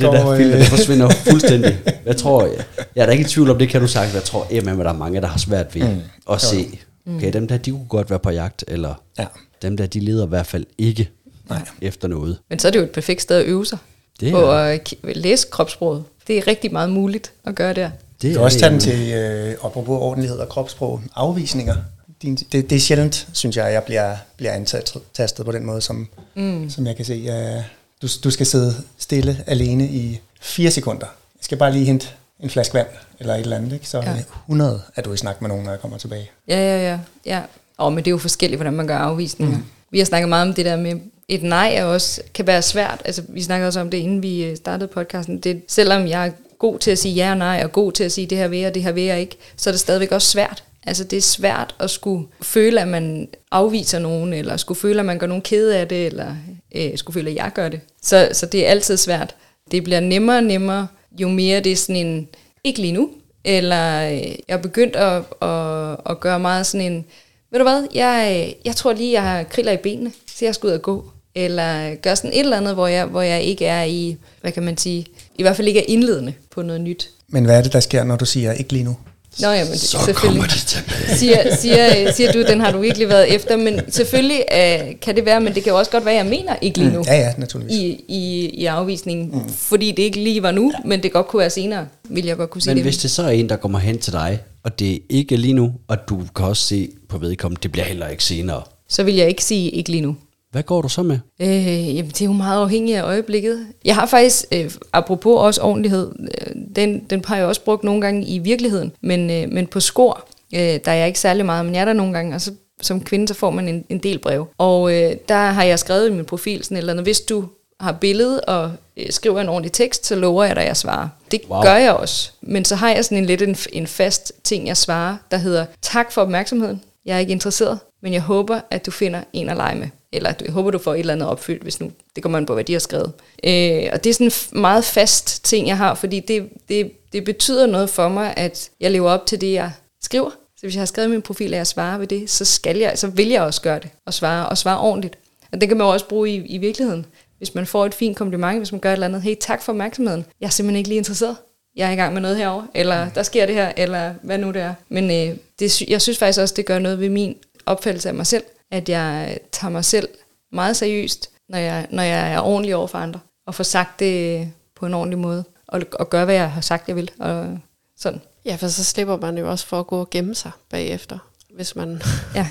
går, der filter, øh, det forsvinder fuldstændig. Jeg tror, jeg, jeg er da ikke i tvivl om, det kan du sagt, jeg tror, at der er mange, der har svært ved mm. at se, okay, dem der, de kunne godt være på jagt, eller Ja. dem der, de leder i hvert fald ikke Nej. efter noget. Men så er det jo et perfekt sted at øve sig Det på er, at k- læse kropssproget. Det er rigtig meget muligt at gøre der. det du kan også tage den til, øh, apropos ordentlighed og kropssprog, afvisninger. Din, det, det er sjældent, synes jeg, at jeg bliver, bliver antastet på den måde, som, mm. som jeg kan se. Uh, du, du skal sidde stille alene i fire sekunder. Jeg skal bare lige hente en flaske vand, eller et eller andet, ikke? så ja. 100 er du i snak med nogen, når jeg kommer tilbage. Ja, ja, ja. ja. Og men det er jo forskelligt, hvordan man gør afvisninger. Mm. Vi har snakket meget om det der med, et nej er også, kan være svært. Altså, vi snakkede også om det, inden vi øh, startede podcasten. Det, selvom jeg er god til at sige ja og nej, og god til at sige det her vil jeg, det her vil jeg ikke, så er det stadigvæk også svært. Altså, det er svært at skulle føle, at man afviser nogen, eller skulle føle, at man gør nogen kede af det, eller øh, skulle føle, at jeg gør det. Så, så det er altid svært. Det bliver nemmere og nemmere, jo mere det er sådan en, ikke lige nu, eller øh, jeg er begyndt at, at, at gøre meget sådan en, ved du hvad, jeg, øh, jeg tror lige, jeg har kriller i benene, så jeg skal ud og gå. Eller gør sådan et eller andet, hvor jeg, hvor jeg ikke er i, hvad kan man sige, i hvert fald ikke er indledende på noget nyt. Men hvad er det, der sker, når du siger ikke lige nu? Nå ja, men Så selvfølgelig. kommer de tilbage. siger, siger, siger du, den har du virkelig været efter, men selvfølgelig øh, kan det være, men det kan jo også godt være, jeg mener ikke lige nu Ja, ja, naturligvis. i, i, i afvisningen, mm. fordi det ikke lige var nu, men det godt kunne være senere, vil jeg godt kunne sige Men det. hvis det så er en, der kommer hen til dig, og det ikke er lige nu, og du kan også se på vedkommende, det bliver heller ikke senere. Så vil jeg ikke sige ikke lige nu. Hvad går du så med? Øh, jamen, det er jo meget afhængigt af øjeblikket. Jeg har faktisk, øh, apropos også ordentlighed, øh, den, den har jeg også brugt nogle gange i virkeligheden, men, øh, men på skor, øh, der er jeg ikke særlig meget, men jeg er der nogle gange, og så som kvinde, så får man en, en del brev. Og øh, der har jeg skrevet i min profil sådan et eller andet, hvis du har billede og øh, skriver en ordentlig tekst, så lover jeg dig, at jeg svarer. Det Wow. wow. gør jeg også. Men så har jeg sådan en lidt en, en fast ting, jeg svarer, der hedder, tak for opmærksomheden. Jeg er ikke interesseret, men jeg håber, at du finder en at lege med. Eller jeg håber, du får et eller andet opfyldt, hvis nu, det kommer man på, hvad de har skrevet. Øh, og det er sådan en meget fast ting, jeg har, fordi det, det, det betyder noget for mig, at jeg lever op til det, jeg skriver. Så hvis jeg har skrevet min profil, og jeg svarer ved det, så, skal jeg, så vil jeg også gøre det, og svare, og svare ordentligt. Og det kan man jo også bruge i, i virkeligheden. Hvis man får et fint kompliment, hvis man gør et eller andet, hey, tak for opmærksomheden. Jeg er simpelthen ikke lige interesseret. Jeg er i gang med noget herover eller der sker det her, eller hvad nu det er. Men øh, det, jeg synes faktisk også, det gør noget ved min opfattelse af mig selv, at jeg tager mig selv meget seriøst, når jeg, når jeg er ordentlig over for andre, og får sagt det på en ordentlig måde, og, og gør, hvad jeg har sagt, jeg vil. Og sådan. Ja, for så slipper man jo også for at gå og gemme sig bagefter, hvis man Ja.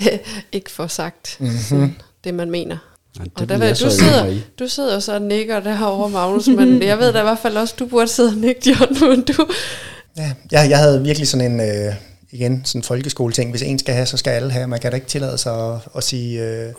ikke får sagt mm-hmm. det, man mener. Ja, det Og der ved, du, sidder, du sidder så og nikker derovre, Magnus, men jeg ved da i hvert fald også, du burde sidde og nikke, John, men du... Ja, jeg, jeg havde virkelig sådan en, øh, igen, sådan en folkeskoleting. Hvis en skal have, så skal alle have. Man kan da ikke tillade sig at, at sige, øh,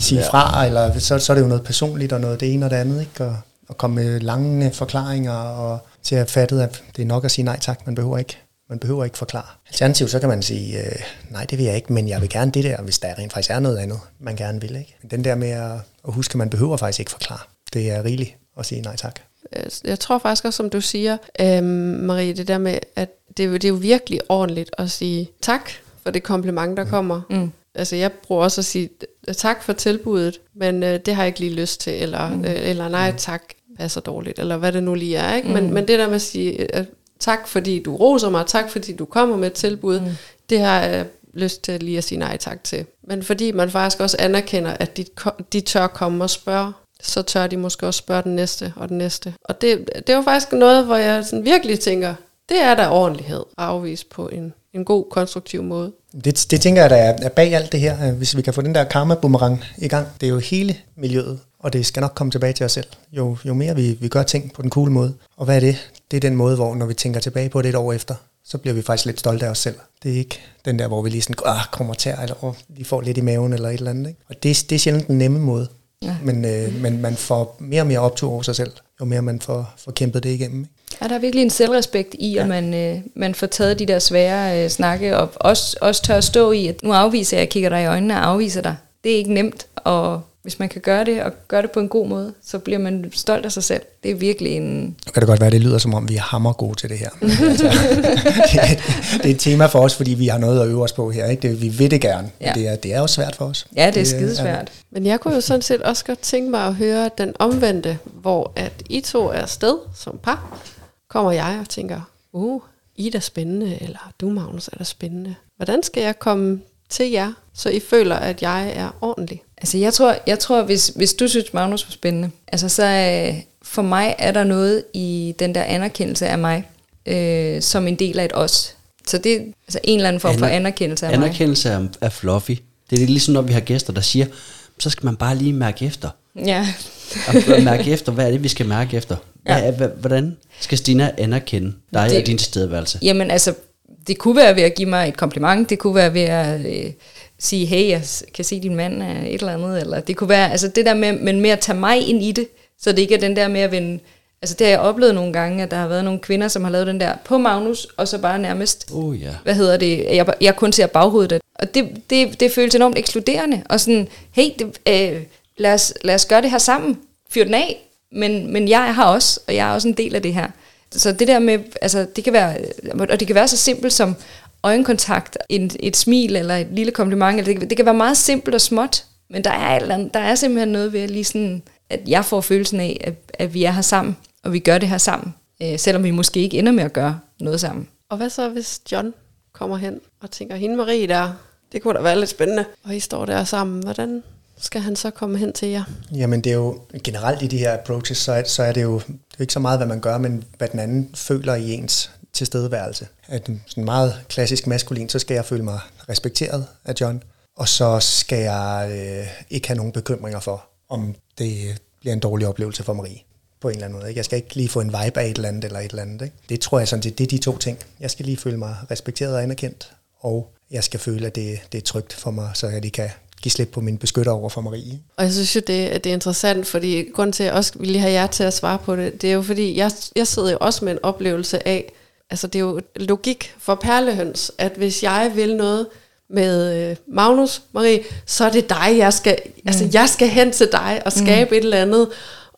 sige ja. fra, eller så, så er det jo noget personligt, og noget det ene og det andet, ikke? Og, og komme med lange forklaringer, og til at have fattet, at det er nok at sige nej tak, man behøver ikke. Man behøver ikke forklare. Alternativt så kan man sige, øh, nej det vil jeg ikke, men jeg vil gerne det der, hvis der rent faktisk er noget andet, man gerne vil. Ikke? Men den der med at, at huske, at man behøver faktisk ikke forklare. Det er rigeligt at sige nej tak. Øh, Jeg tror faktisk også, som du siger, øhm, Marie, det der med, at det, er det er jo virkelig ordentligt at sige tak for det kompliment, der kommer. Mm. Altså jeg bruger også at sige tak for tilbuddet, men øh, det har jeg ikke lige lyst til, eller, mm. øh, eller nej tak, passer dårligt, eller hvad det nu lige er. Ikke? Mm. Men, men det der med at sige øh, tak, fordi du roser mig, tak fordi du kommer med et tilbud, mm. det har jeg lyst til lige at sige nej tak til. Men fordi man faktisk også anerkender, at de, de tør komme og spørge, så tør de måske også spørge den næste og den næste. Og det, det er jo faktisk noget, hvor jeg sådan virkelig tænker, det er der ordentlighed at afvise på en, en god, konstruktiv måde. Det, det tænker jeg, der er, bag alt det her, øh, hvis vi kan få den der karma-boomerang i gang. Det er jo hele miljøet, og det skal nok komme tilbage til os selv. Jo, jo mere vi, vi gør ting på den cool måde. Og hvad er det? Det er den måde, hvor når vi tænker tilbage på det et år efter, så bliver vi faktisk lidt stolte af os selv. Det er ikke den der, hvor vi lige sådan, ah, kommer til, eller oh, vi får lidt i maven, eller et eller andet. Ikke? Og det, det er sjældent den nemme måde. Ja. Men, øh, men man får mere og mere optur over sig selv, jo mere man får, får kæmpet det igennem. Ikke? Ja, der er virkelig en selvrespekt i, ja. at man, øh, man får taget de der svære øh, snakke, og også, også tør at stå i, at nu afviser jeg, jeg kigger dig i øjnene og afviser dig. Det er ikke nemt, og hvis man kan gøre det, og gøre det på en god måde, så bliver man stolt af sig selv. Det er virkelig en... Nu kan det godt være, at det lyder som om, vi er hammer gode til det her. Altså, det, er, det er et tema for os, fordi vi har noget at øve os på her. Ikke? Det, vi vil det gerne, men Ja. det, er, det er jo svært for os. Ja, det er skidesvært. Men jeg kunne jo sådan set også godt tænke mig at høre den omvendte, hvor at I to er afsted som par, kommer jeg og tænker, uh, I er da spændende, eller du Magnus er da spændende. Hvordan skal jeg komme til jer, så I føler, at jeg er ordentlig? Altså jeg tror, jeg tror hvis, hvis du synes Magnus var spændende, altså så øh, for mig er der noget i den der anerkendelse af mig, øh, som en del af et os. Så det er altså en eller anden form for Aner- anerkendelse af mig. Anerkendelse af, af fluffy. Det er ligesom, når vi har gæster, der siger, så skal man bare lige mærke efter. Ja. Og mærke efter, hvad er det, vi skal mærke efter? Hvad, Ja. er, hvordan skal Stina anerkende dig Det- og din tilstedeværelse? Jamen altså, det kunne være ved at give mig et kompliment, det kunne være ved at øh, sige, hey, jeg kan se, din mand er et eller andet, eller det kunne være, altså det der med, men med at tage mig ind i det, så det ikke er den der med at vende, altså det har jeg oplevet nogle gange, at der har været nogle kvinder, som har lavet den der på Magnus, og så bare nærmest Oh ja. hvad hedder det, jeg, jeg kun ser baghovedet. Og det, det, det føles enormt ekskluderende, og sådan, hey, det, øh, lad, os, lad os gøre det her sammen, fyr den af, men, men jeg er her også, og jeg er også en del af det her. Så det der med, altså det kan være, og det kan være så simpelt som øjenkontakt, en, et smil eller et lille kompliment, eller det, kan- det kan være meget simpelt og småt, men der er, et eller andet, der er simpelthen noget ved at lige sådan, at jeg får følelsen af, at, at vi er her sammen, og vi gør det her sammen, øh, selvom vi måske ikke ender med at gøre noget sammen. Og hvad så, hvis John kommer hen og tænker, hende Marie der, det kunne da være lidt spændende. Og I står der sammen. Hvordan skal han så komme hen til jer? Jamen det er jo generelt i de her approaches, så er, så er det jo det er ikke så meget, hvad man gør, men hvad den anden føler i ens tilstedeværelse. At sådan meget klassisk maskulin, så skal jeg føle mig respekteret af John, og så skal jeg øh, ikke have nogen bekymringer for, om det bliver en dårlig oplevelse for Marie på en eller anden måde. Ikke? Jeg skal ikke lige få en vibe af et eller andet eller et eller andet. Ikke? Det tror jeg sådan set, det er de to ting. Jeg skal lige føle mig respekteret og anerkendt, og jeg skal føle, at det, det er trygt for mig, så jeg lige kan give slip på min beskytter over for Marie. Og jeg synes jo, det, det er interessant, fordi grund til, at jeg også vil have jer til at svare på det, det er jo fordi, jeg, jeg sidder jo også med en oplevelse af, altså det er jo logik for perlehøns, at hvis jeg vil noget med øh, Magnus, Marie, så er det dig, jeg skal, mm. altså jeg skal hen til dig og skabe mm. et eller andet,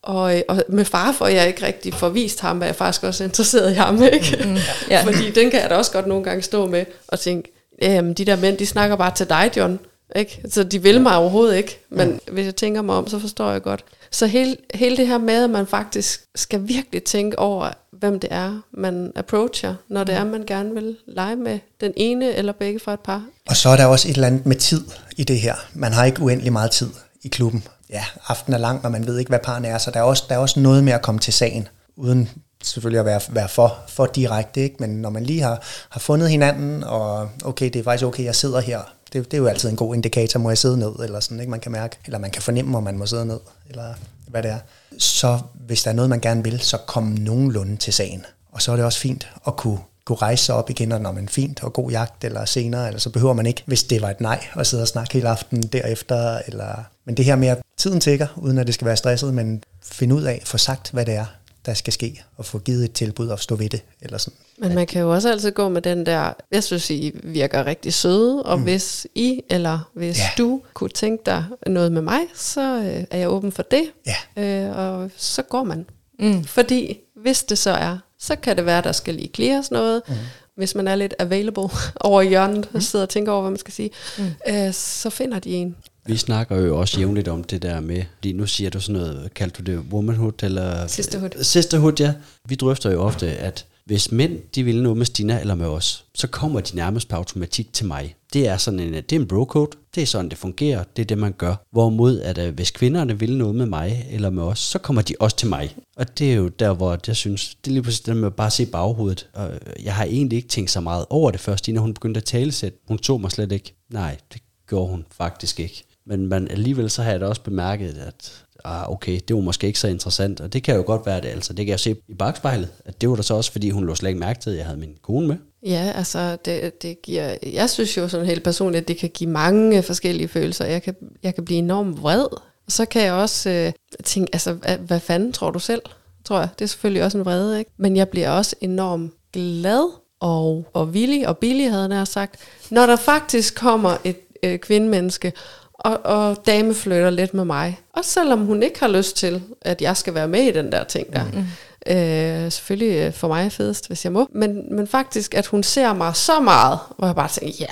og, øh, og med far for, at jeg ikke rigtig får vist ham, hvad jeg faktisk også er interesseret i ham, ikke? Mm. Ja. Fordi den kan jeg da også godt nogle gange stå med og tænke, jamen de der mænd, de snakker bare til dig, John. Ikke? Så de vil mig overhovedet ikke, men ja. hvis jeg tænker mig om, så forstår jeg godt. Så hele, hele det her med, at man faktisk skal virkelig tænke over, hvem det er, man approacher, når det er, man gerne vil lege med den ene eller begge fra et par. Og så er der også et eller andet med tid i det her. Man har ikke uendelig meget tid i klubben. Ja, aftenen er lang, og man ved ikke, hvad parne er, så der er også, der er også noget med at komme til sagen, uden selvfølgelig at være, være for, for direkte, ikke? men når man lige har, har fundet hinanden, og okay, det er faktisk okay, jeg sidder her, det, det er jo altid en god indikator, må jeg sidde ned, eller sådan, ikke? man kan mærke, eller man kan fornemme, om man må sidde ned, eller hvad det er. Så hvis der er noget, man gerne vil, så kom nogenlunde til sagen. Og så er det også fint at kunne, kunne rejse sig op igen, og når man fint og god jagt, eller senere, eller så behøver man ikke, hvis det var et nej, at sidde og snakke hele aftenen derefter, eller... Men det her med, at tiden tigger, uden at det skal være stresset, men finde ud af, få sagt, hvad det er, der skal ske, og få givet et tilbud og stå ved det. Eller sådan. Men man kan jo også altid gå med den der, jeg synes, I virker rigtig søde, og mm. hvis I, eller hvis ja. du kunne tænke dig noget med mig, så øh, er jeg åben for det, ja. øh, og så går man. Mm. Fordi hvis det så er, så kan det være, der skal lige clears noget, mm. hvis man er lidt available over hjørnet, og mm. sidder og tænker over, hvad man skal sige, mm. øh, så finder de en. Vi snakker jo også jævnligt om det der med, fordi nu siger du sådan noget, kaldte du det womanhood eller... Sisterhood. Sisterhood, ja. Vi drøfter jo ofte, at hvis mænd de vil noget med Stina eller med os, så kommer de nærmest på automatik til mig. Det er sådan en, det er en bro-code, det er sådan, det fungerer, det er det, man gør. Hvorimod, at øh, hvis kvinderne vil noget med mig eller med os, så kommer de også til mig. Og det er jo der, hvor jeg synes, det er lige præcis det med at bare se baghovedet. Og jeg har egentlig ikke tænkt så meget over det først, når hun begyndte at tale sæt. Hun tog mig slet ikke. Nej, det gjorde hun faktisk ikke. Men man, alligevel så har jeg da også bemærket, at ah, okay, det var måske ikke så interessant. Og det kan jo godt være det, altså. Det kan jeg se i bagspejlet, at det var da så også, fordi hun lå slet ikke mærke til, at jeg havde min kone med. Ja, altså det, det giver, jeg synes jo sådan helt personligt, at det kan give mange forskellige følelser. Jeg kan, jeg kan blive enormt vred, og så kan jeg også øh, tænke, altså hvad, hvad fanden tror du selv? Tror jeg. Det er selvfølgelig også en vrede, ikke? Men jeg bliver også enormt glad og, og villig og billig, havde jeg sagt, når der faktisk kommer et øh, kvindemenneske og, og dame flytter lidt med mig. Og selvom hun ikke har lyst til, at jeg skal være med i den der ting der. Mm. Øh, selvfølgelig øh, for mig er fedest, hvis jeg må. Men, men faktisk, at hun ser mig så meget, hvor jeg bare tænker, ja,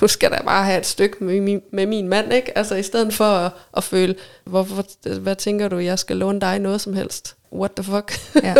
du skal da bare have et stykke med min, med min mand, ikke? Altså i stedet for at, at føle, hvorfor, hvad tænker du, jeg skal låne dig noget som helst? What the fuck? ja.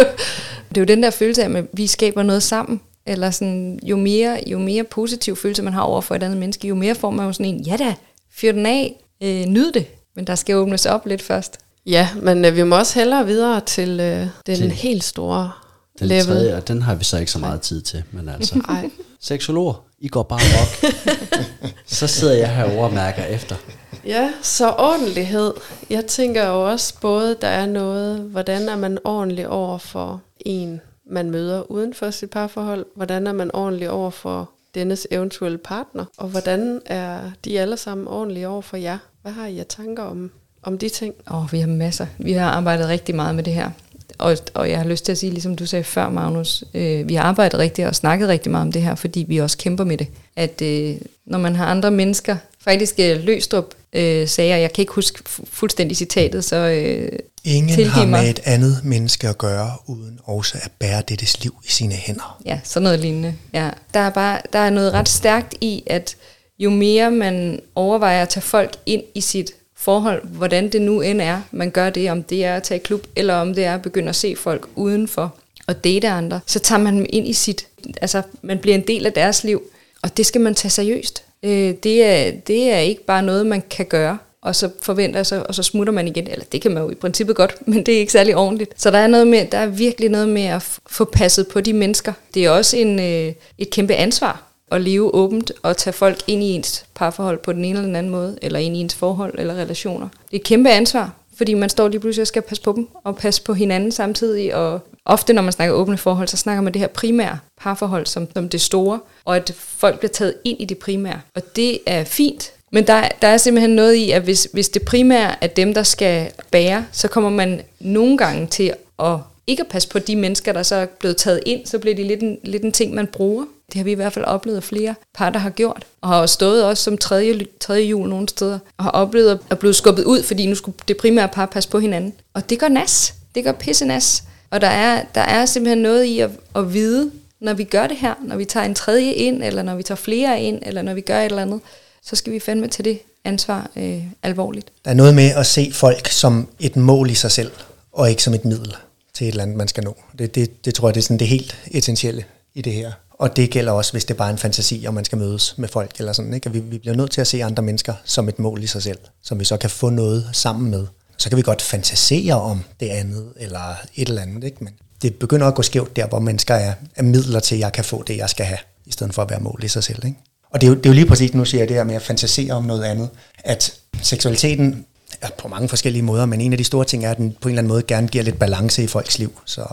Det er jo den der følelse af, at vi skaber noget sammen. Eller sådan, jo mere, jo mere positiv følelse man har over for et andet menneske, jo mere får man jo sådan en, ja da, fyr den af, øh, nyd det, men der skal åbnes op lidt først. Ja, men øh, vi må også hellere videre til øh, den til helt store den level. Tredje, og den har vi så ikke så meget tid til, men altså. Nej. Seksologer, I går bare rock. så sidder jeg herovre og mærker efter. Ja, så ordentlighed. Jeg tænker jo også både, der er noget, hvordan er man ordentlig over for en, man møder uden for sit parforhold? Hvordan er man ordentlig over for dennes eventuelle partner? Og hvordan er de alle sammen ordentlige over for jer? Hvad har I af tanker om, om de ting? Åh, oh, vi har masser. Vi har arbejdet rigtig meget med det her. Og, og jeg har lyst til at sige, ligesom du sagde før, Magnus, øh, vi har arbejdet rigtig og snakket rigtig meget om det her, fordi vi også kæmper med det. At øh, når man har andre mennesker, faktisk øh, Løstrup øh, sagde, jeg kan ikke huske fuldstændig citatet, så øh, Ingen har med mig. et andet menneske at gøre, uden også at bære dettes liv i sine hænder. Ja, sådan noget lignende. Ja. Der, er bare, der er noget ret stærkt i, at jo mere man overvejer at tage folk ind i sit forhold, hvordan det nu end er, man gør det, om det er at tage klub, eller om det er at begynde at se folk udenfor, og date andre, så tager man dem ind i sit, altså man bliver en del af deres liv, og det skal man tage seriøst. Øh, det, er, det er ikke bare noget, man kan gøre, og så forventer sig, og så smutter man igen. Eller det kan man jo i princippet godt, men det er ikke særlig ordentligt. Så der er, noget med, der er virkelig noget med at få passet på de mennesker. Det er også en, øh, et kæmpe ansvar at leve åbent og tage folk ind i ens parforhold på den ene eller den anden måde, eller ind i ens forhold eller relationer. Det er et kæmpe ansvar, fordi man står lige pludselig og skal passe på dem, og passe på hinanden samtidig, og ofte når man snakker åbne forhold, så snakker man det her primære parforhold som, som det store, og at folk bliver taget ind i det primære. Og det er fint, men der, der er simpelthen noget i, at hvis, hvis det primære er dem, der skal bære, så kommer man nogle gange til at ikke at passe på de mennesker, der så er blevet taget ind, så bliver det lidt en, lidt en ting, man bruger. Det har vi i hvert fald oplevet, flere par, der har gjort. Og har også stået også som tredje, tredje jul nogle steder. Og har oplevet at blive skubbet ud, fordi nu skulle det primære par passe på hinanden. Og det gør nas. Det gør pisse nas. Og der er, der er simpelthen noget i at, at vide, når vi gør det her, når vi tager en tredje ind, eller når vi tager flere ind, eller når vi gør et eller andet, så skal vi fandme til det ansvar øh, alvorligt. Der er noget med at se folk som et mål i sig selv, og ikke som et middel til et eller andet, man skal nå. Det, det, det tror jeg, det er sådan det helt essentielle i det her. Og det gælder også, hvis det bare er en fantasi, og man skal mødes med folk eller sådan. Ikke? vi, vi bliver nødt til at se andre mennesker som et mål i sig selv, som vi så kan få noget sammen med. Så kan vi godt fantasere om det andet, eller et eller andet. Ikke? Men det begynder at gå skævt der, hvor mennesker er, er midler til, at jeg kan få det, jeg skal have, i stedet for at være mål i sig selv. Ikke? Og det er, jo, det er jo lige præcis, nu siger jeg det her med at fantasere om noget andet, at seksualiteten er på mange forskellige måder, men en af de store ting er, at den på en eller anden måde gerne giver lidt balance i folks liv. Så,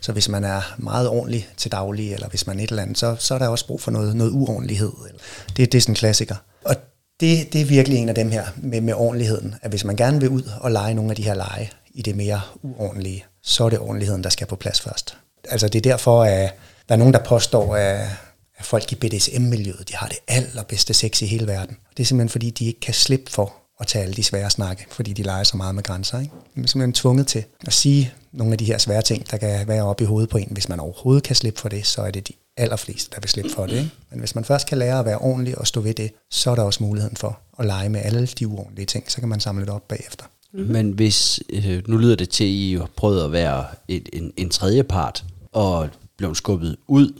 så hvis man er meget ordentlig til daglig, eller hvis man er et eller andet, så, så er der også brug for noget, noget uordentlighed. Det, det er sådan en klassiker. Og det, det er virkelig en af dem her med, med ordentligheden, at hvis man gerne vil ud og lege nogle af de her lege i det mere uordentlige, så er det ordentligheden, der skal på plads først. Altså det er derfor, at der er nogen, der påstår, at at folk i BDSM-miljøet, de har det allerbedste sex i hele verden. Det er simpelthen fordi, de ikke kan slippe for at tage alle de svære snakke, fordi de leger så meget med grænser. Ikke? Man er simpelthen tvunget til at sige nogle af de her svære ting, der kan være oppe i hovedet på en. Hvis man overhovedet kan slippe for det, så er det de allerfleste, der vil slippe for det. Ikke? Men hvis man først kan lære at være ordentlig og stå ved det, så er der også muligheden for at lege med alle de uordentlige ting. Så kan man samle det op bagefter. Mm-hmm. Men hvis, øh, nu lyder det til, at I har prøvet at være et, en, en tredje part, og blev skubbet ud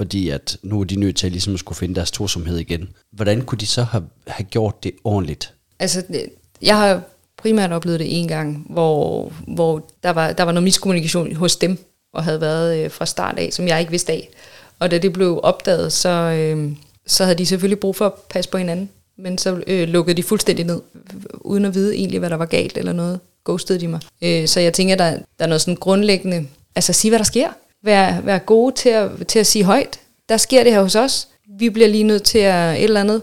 fordi at nu er de nødt til ligesom at skulle finde deres tosomhed igen. Hvordan kunne de så have, have gjort det ordentligt? Altså, jeg har primært oplevet det en gang, hvor, hvor der, var, der var noget miskommunikation hos dem, og havde været øh, fra start af, som jeg ikke vidste af. Og da det blev opdaget, så, øh, så havde de selvfølgelig brug for at passe på hinanden. Men så øh, lukkede de fuldstændig ned, uden at vide egentlig, hvad der var galt eller noget. Ghostede de mig. Øh, så jeg tænker, der, der er noget sådan grundlæggende, altså sige, hvad der sker Vær, vær gode til at, til at sige højt. Der sker det her hos os. Vi bliver lige nødt til at et eller andet.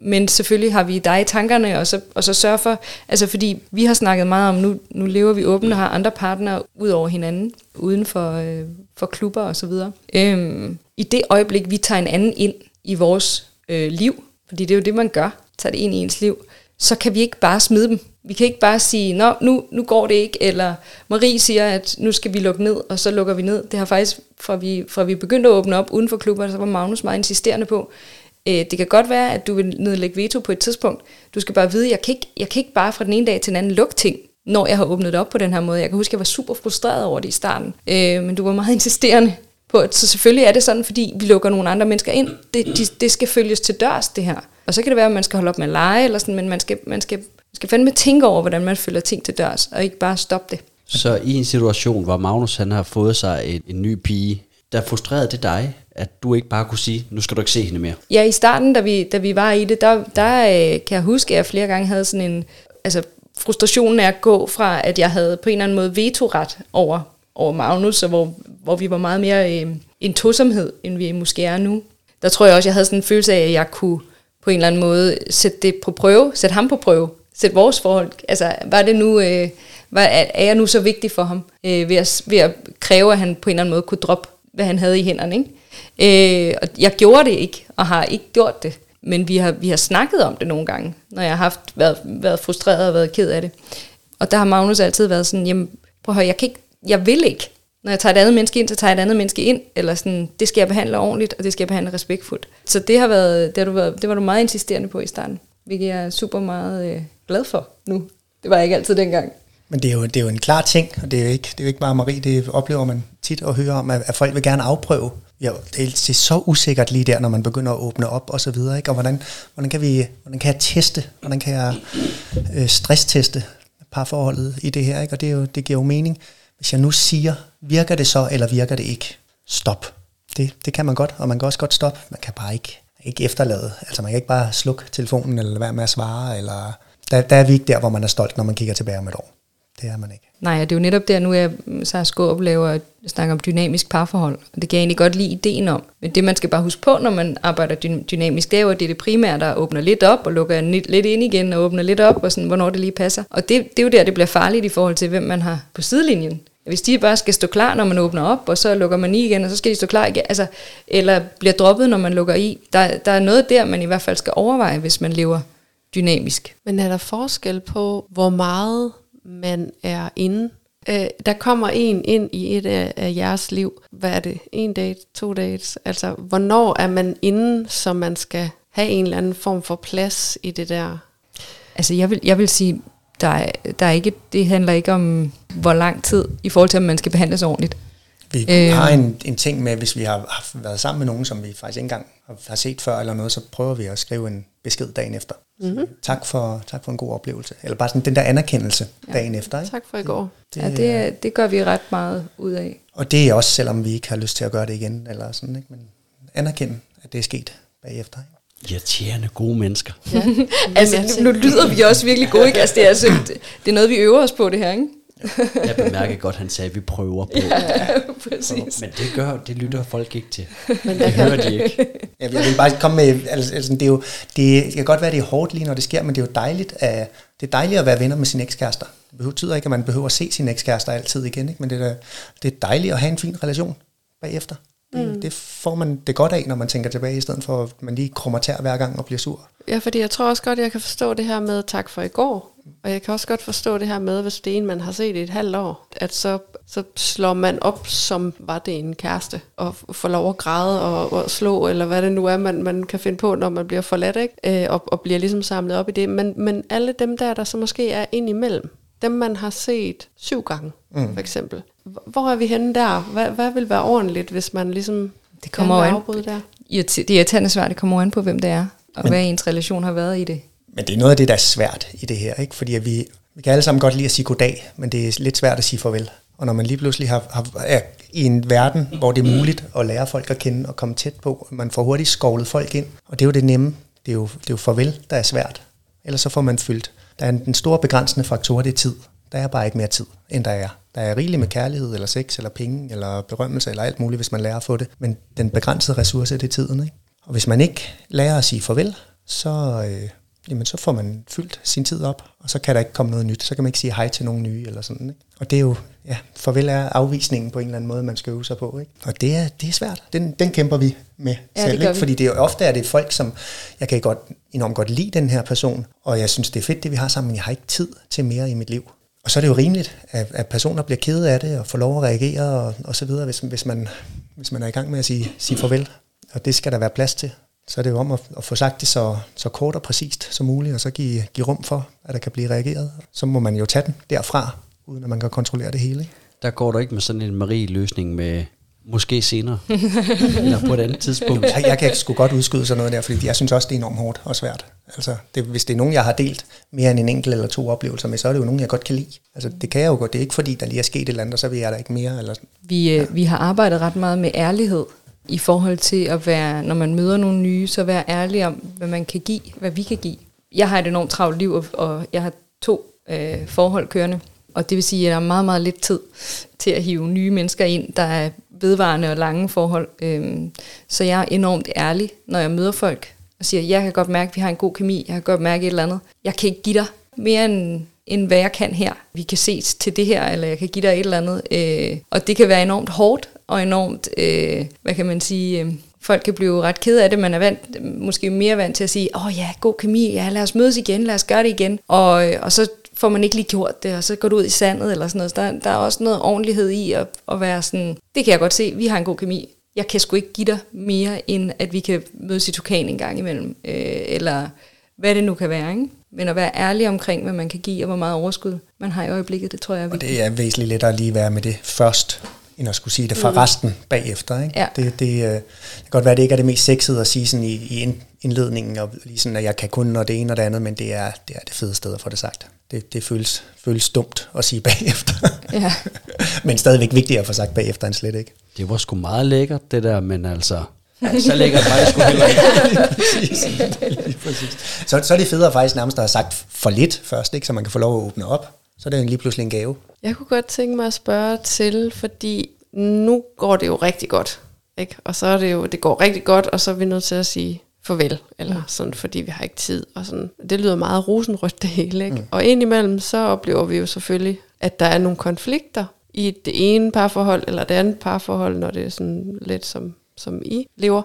Men selvfølgelig har vi dig i tankerne, og så, og så sørge for, altså fordi vi har snakket meget om, nu, nu lever vi åbent og har andre partnere ud over hinanden, uden for, øh, for klubber og så videre. Øhm, I det øjeblik, vi tager en anden ind i vores øh, liv, fordi det er jo det, man gør, tager det ind i ens liv, så kan vi ikke bare smide dem. Vi kan ikke bare sige, Nå, nu, nu går det ikke, eller Marie siger, at nu skal vi lukke ned, og så lukker vi ned. Det har faktisk, fra vi, fra vi begyndte at åbne op uden for klubber, så var Magnus meget insisterende på, Øh, det kan godt være, at du vil nedlægge veto på et tidspunkt. Du skal bare vide, jeg kan ikke, jeg kan ikke bare fra den ene dag til den anden lukke ting, når jeg har åbnet det op på den her måde. Jeg kan huske, at jeg var super frustreret over det i starten, øh, men du var meget insisterende på, at så selvfølgelig er det sådan, fordi vi lukker nogle andre mennesker ind. Det, de, det skal følges til dørs, det her. Og så kan det være, at man skal holde op med at lege, eller sådan, men man skal, man skal, man skal fandme tænke over, hvordan man følger ting til dørs, og ikke bare stoppe det. Så i en situation, hvor Magnus han har fået sig en, en ny pige, der frustrerede det dig, at du ikke bare kunne sige, nu skal du ikke se hende mere? Ja, i starten, da vi, da vi var i det, der, der øh, kan jeg huske, at jeg flere gange havde sådan en... Altså, frustrationen er at gå fra, at jeg havde på en eller anden måde vetoret over, over Magnus, og hvor, hvor vi var meget mere øh, en tosomhed, end vi måske er nu. Der tror jeg også, jeg havde sådan en følelse af, at jeg kunne på en eller anden måde sætte det på prøve, sætte ham på prøve, sætte vores forhold. Altså, var det nu, øh, var, er jeg nu så vigtig for ham, øh, ved, at, ved at kræve, at han på en eller anden måde kunne droppe, hvad han havde i hænderne, ikke? Øh, og jeg gjorde det ikke, og har ikke gjort det. Men vi har, vi har snakket om det nogle gange, når jeg har haft, været, været frustreret og været ked af det. Og der har Magnus altid været sådan, jamen, prøv at høre, jeg, kan ikke, jeg vil ikke. Når jeg tager et andet menneske ind, så tager jeg et andet menneske ind, eller sådan, det skal jeg behandle ordentligt, og det skal jeg behandle respektfuldt. Så det har været, det, har du været, det var du meget insisterende på i starten, hvilket jeg er super meget øh, glad for nu. Det var jeg ikke altid dengang. Men det er, jo, det er jo en klar ting, og det er jo ikke, det er jo ikke bare Marie, det oplever man tit at høre om, at, at folk vil gerne afprøve. Jo, det er, det er så usikkert lige der, når man begynder at åbne op og så videre, ikke? Og hvordan, hvordan, kan vi, hvordan kan jeg teste, hvordan kan jeg øh, stressteste parforholdet i det her, ikke? Og det, er jo, det giver jo mening. Hvis jeg nu siger, virker det så, eller virker det ikke? Stop. Det, det kan man godt, og man kan også godt stoppe. Man kan bare ikke, ikke efterlade. Altså man kan ikke bare slukke telefonen, eller være med at svare, eller der, der er vi ikke der, hvor man er stolt, når man kigger tilbage om et år. Det er man ikke. Nej, det er jo netop der, nu er så Skåb laver snakker om dynamisk parforhold, og det kan jeg egentlig godt lide ideen om. Men det, man skal bare huske på, når man arbejder dynamisk, det er jo, at det er det primære, der åbner lidt op, og lukker lidt ind igen, og åbner lidt op, og sådan, hvornår det lige passer. Og det, det er jo der, det bliver farligt i forhold til, hvem man har på sidelinjen. Hvis de bare skal stå klar, når man åbner op, og så lukker man i igen, og så skal de stå klar igen, altså, eller bliver droppet, når man lukker i. Der, der er noget der, man i hvert fald skal overveje, hvis man lever dynamisk. Men er der forskel på, hvor meget man er inde? Øh, der kommer en ind i et af, af jeres liv. Hvad er det? En date? To dates? Altså, hvornår er man inde, så man skal have en eller anden form for plads i det der? Altså, jeg vil, jeg vil sige, der er, der er ikke, det handler ikke om, hvor lang tid, i forhold til, om man skal behandles ordentligt. Vi øh, har en, en ting med, hvis vi har, har været sammen med nogen, som vi faktisk ikke engang har set før eller noget, så prøver vi at skrive en besked dagen efter. Mm-hmm. Tak, for, tak for en god oplevelse. Eller bare sådan den der anerkendelse ja. dagen efter. Ikke? Tak for i går. Det, ja, det, det gør vi ret meget ud af. Og det er også, selvom vi ikke har lyst til at gøre det igen, eller sådan, ikke? men anerkende, at det er sket bagefter. Ikke? irriterende gode mennesker. Ja. altså, nu lyder vi også virkelig gode, ikke? Altså, det, er, altså, det, det er noget, vi øver os på, det her, ikke? Jeg bemærker godt, at han sagde, at vi prøver på. Ja, præcis. Men det gør, det lytter folk ikke til. Men det hører de ikke. Jeg vil bare komme med, altså, altså det, er jo, det, det kan godt være, at det er hårdt lige, når det sker, men det er jo dejligt at, det er dejligt at være venner med sin ekskærester. Det betyder ikke, at man behøver at se sin ekskærester altid igen, ikke? men det er, det er dejligt at have en fin relation bagefter. Det, mm. det får man det godt af, når man tænker tilbage, i stedet for at man lige krummer tær hver gang og bliver sur. Ja, fordi jeg tror også godt, jeg kan forstå det her med tak for i går. Og jeg kan også godt forstå det her med, hvis det er en, man har set i et halvt år, at så, så slår man op, som var det en kæreste, og får lov at græde og, og slå, eller hvad det nu er, man, man kan finde på, når man bliver forladt, ikke? Øh, og, og bliver ligesom samlet op i det. Men, men alle dem der, der så måske er ind imellem, dem man har set syv gange, mm. for eksempel. Hvor er vi henne der? Hvad, hvad vil være ordentligt, hvis man ligesom det kommer an, der? Det er irriterende svært, det kommer an på, hvem det er, og men, hvad ens relation har været i det. Men det er noget af det, der er svært i det her, ikke? fordi vi, vi kan alle sammen godt lide at sige goddag, men det er lidt svært at sige farvel. Og når man lige pludselig har, har, er i en verden, hvor det er muligt at lære folk at kende og komme tæt på, man får hurtigt skovlet folk ind, og det er jo det nemme, det er jo, det er jo farvel, der er svært. Ellers så får man fyldt. Der er en, den store begrænsende faktor, det er tid. Der er bare ikke mere tid, end der er. Der er rigeligt med kærlighed, eller sex, eller penge, eller berømmelse, eller alt muligt, hvis man lærer at få det. Men den begrænsede ressource, det er tiden. Ikke? Og hvis man ikke lærer at sige farvel, så, øh, jamen, så får man fyldt sin tid op, og så kan der ikke komme noget nyt. Så kan man ikke sige hej til nogen nye, eller sådan. Ikke? Og det er jo, ja, farvel er afvisningen på en eller anden måde, man skal øve sig på. Ikke? Og det er, det er svært. Den, den kæmper vi med ja, selv. Ikke? Fordi det er jo, ofte er det folk, som, jeg kan godt, enormt godt lide den her person, og jeg synes, det er fedt, det vi har sammen, men jeg har ikke tid til mere i mit liv. Og så er det jo rimeligt, at, at personer bliver kede af det, og får lov at reagere, og, og så videre, hvis, hvis, man, hvis man er i gang med at sige, sige farvel. Og det skal der være plads til. Så er det jo om at, at få sagt det så, så kort og præcist som muligt, og så give, give rum for, at der kan blive reageret. Så må man jo tage den derfra, uden at man kan kontrollere det hele. Ikke? Der går du ikke med sådan en Marie-løsning med, Måske senere. Eller på et andet tidspunkt. Jeg, jeg kan sgu godt udskyde sådan noget der, fordi jeg synes også, det er enormt hårdt og svært. Altså, det, hvis det er nogen, jeg har delt mere end en enkelt eller to oplevelser med, så er det jo nogen, jeg godt kan lide. Altså, det kan jeg jo godt. Det er ikke fordi, der lige er sket et eller andet, og så vil jeg der ikke mere. Eller, vi, øh, ja. vi har arbejdet ret meget med ærlighed i forhold til at være, når man møder nogle nye, så være ærlig om, hvad man kan give, hvad vi kan give. Jeg har et enormt travlt liv, og, og jeg har to øh, forhold kørende. Og det vil sige, at der er meget, meget lidt tid til at hive nye mennesker ind, der er vedvarende og lange forhold. Øhm, så jeg er enormt ærlig, når jeg møder folk og siger, jeg kan godt mærke, at vi har en god kemi, jeg kan godt mærke et eller andet. Jeg kan ikke give dig mere end, end hvad jeg kan her. Vi kan ses til det her, eller jeg kan give dig et eller andet. Øh, og det kan være enormt hårdt og enormt, øh, hvad kan man sige... Øh, folk kan blive ret ked af det, man er vant, måske mere vant til at sige, åh oh, ja, god kemi, ja, lad os mødes igen, lad os gøre det igen. Og, øh, og så får man ikke lige gjort det, og så går du ud i sandet eller sådan noget. Der, der er også noget ordentlighed i at, at være sådan, det kan jeg godt se, vi har en god kemi. Jeg kan sgu ikke give dig mere, end at vi kan mødes i Tukan en gang imellem, øh, eller hvad det nu kan være, ikke? Men at være ærlig omkring, hvad man kan give, og hvor meget overskud man har i øjeblikket, det tror jeg er Og vigtigt. det er væsentligt lettere at lige være med det først, end at skulle sige det for resten bagefter. Ikke? Ja. Det, det, øh, det kan godt være, at det ikke er det mest sexede at sige sådan i, i indledningen, og lige sådan, at jeg kan kun og det ene og det andet, men det er det, er det fede sted at få det sagt. Det, det føles, føles dumt at sige bagefter. Ja. men stadigvæk vigtigere at få sagt bagefter end slet ikke. Det var sgu meget lækkert, det der, men altså... Ja, så lækkert var det sgu heller ikke. Så, så er det federe faktisk nærmest at have sagt for lidt først, ikke? så man kan få lov at åbne op. Så er det lige pludselig en gave. Jeg kunne godt tænke mig at spørge til, fordi nu går det jo rigtig godt. Ikke? Og så er det jo, det går rigtig godt, og så er vi nødt til at sige farvel, eller sådan, fordi vi har ikke tid. Og sådan. Det lyder meget rosenrødt det hele. Ikke? Mm. Og indimellem så oplever vi jo selvfølgelig, at der er nogle konflikter i det ene parforhold, eller det andet parforhold, når det er sådan lidt som, som I lever.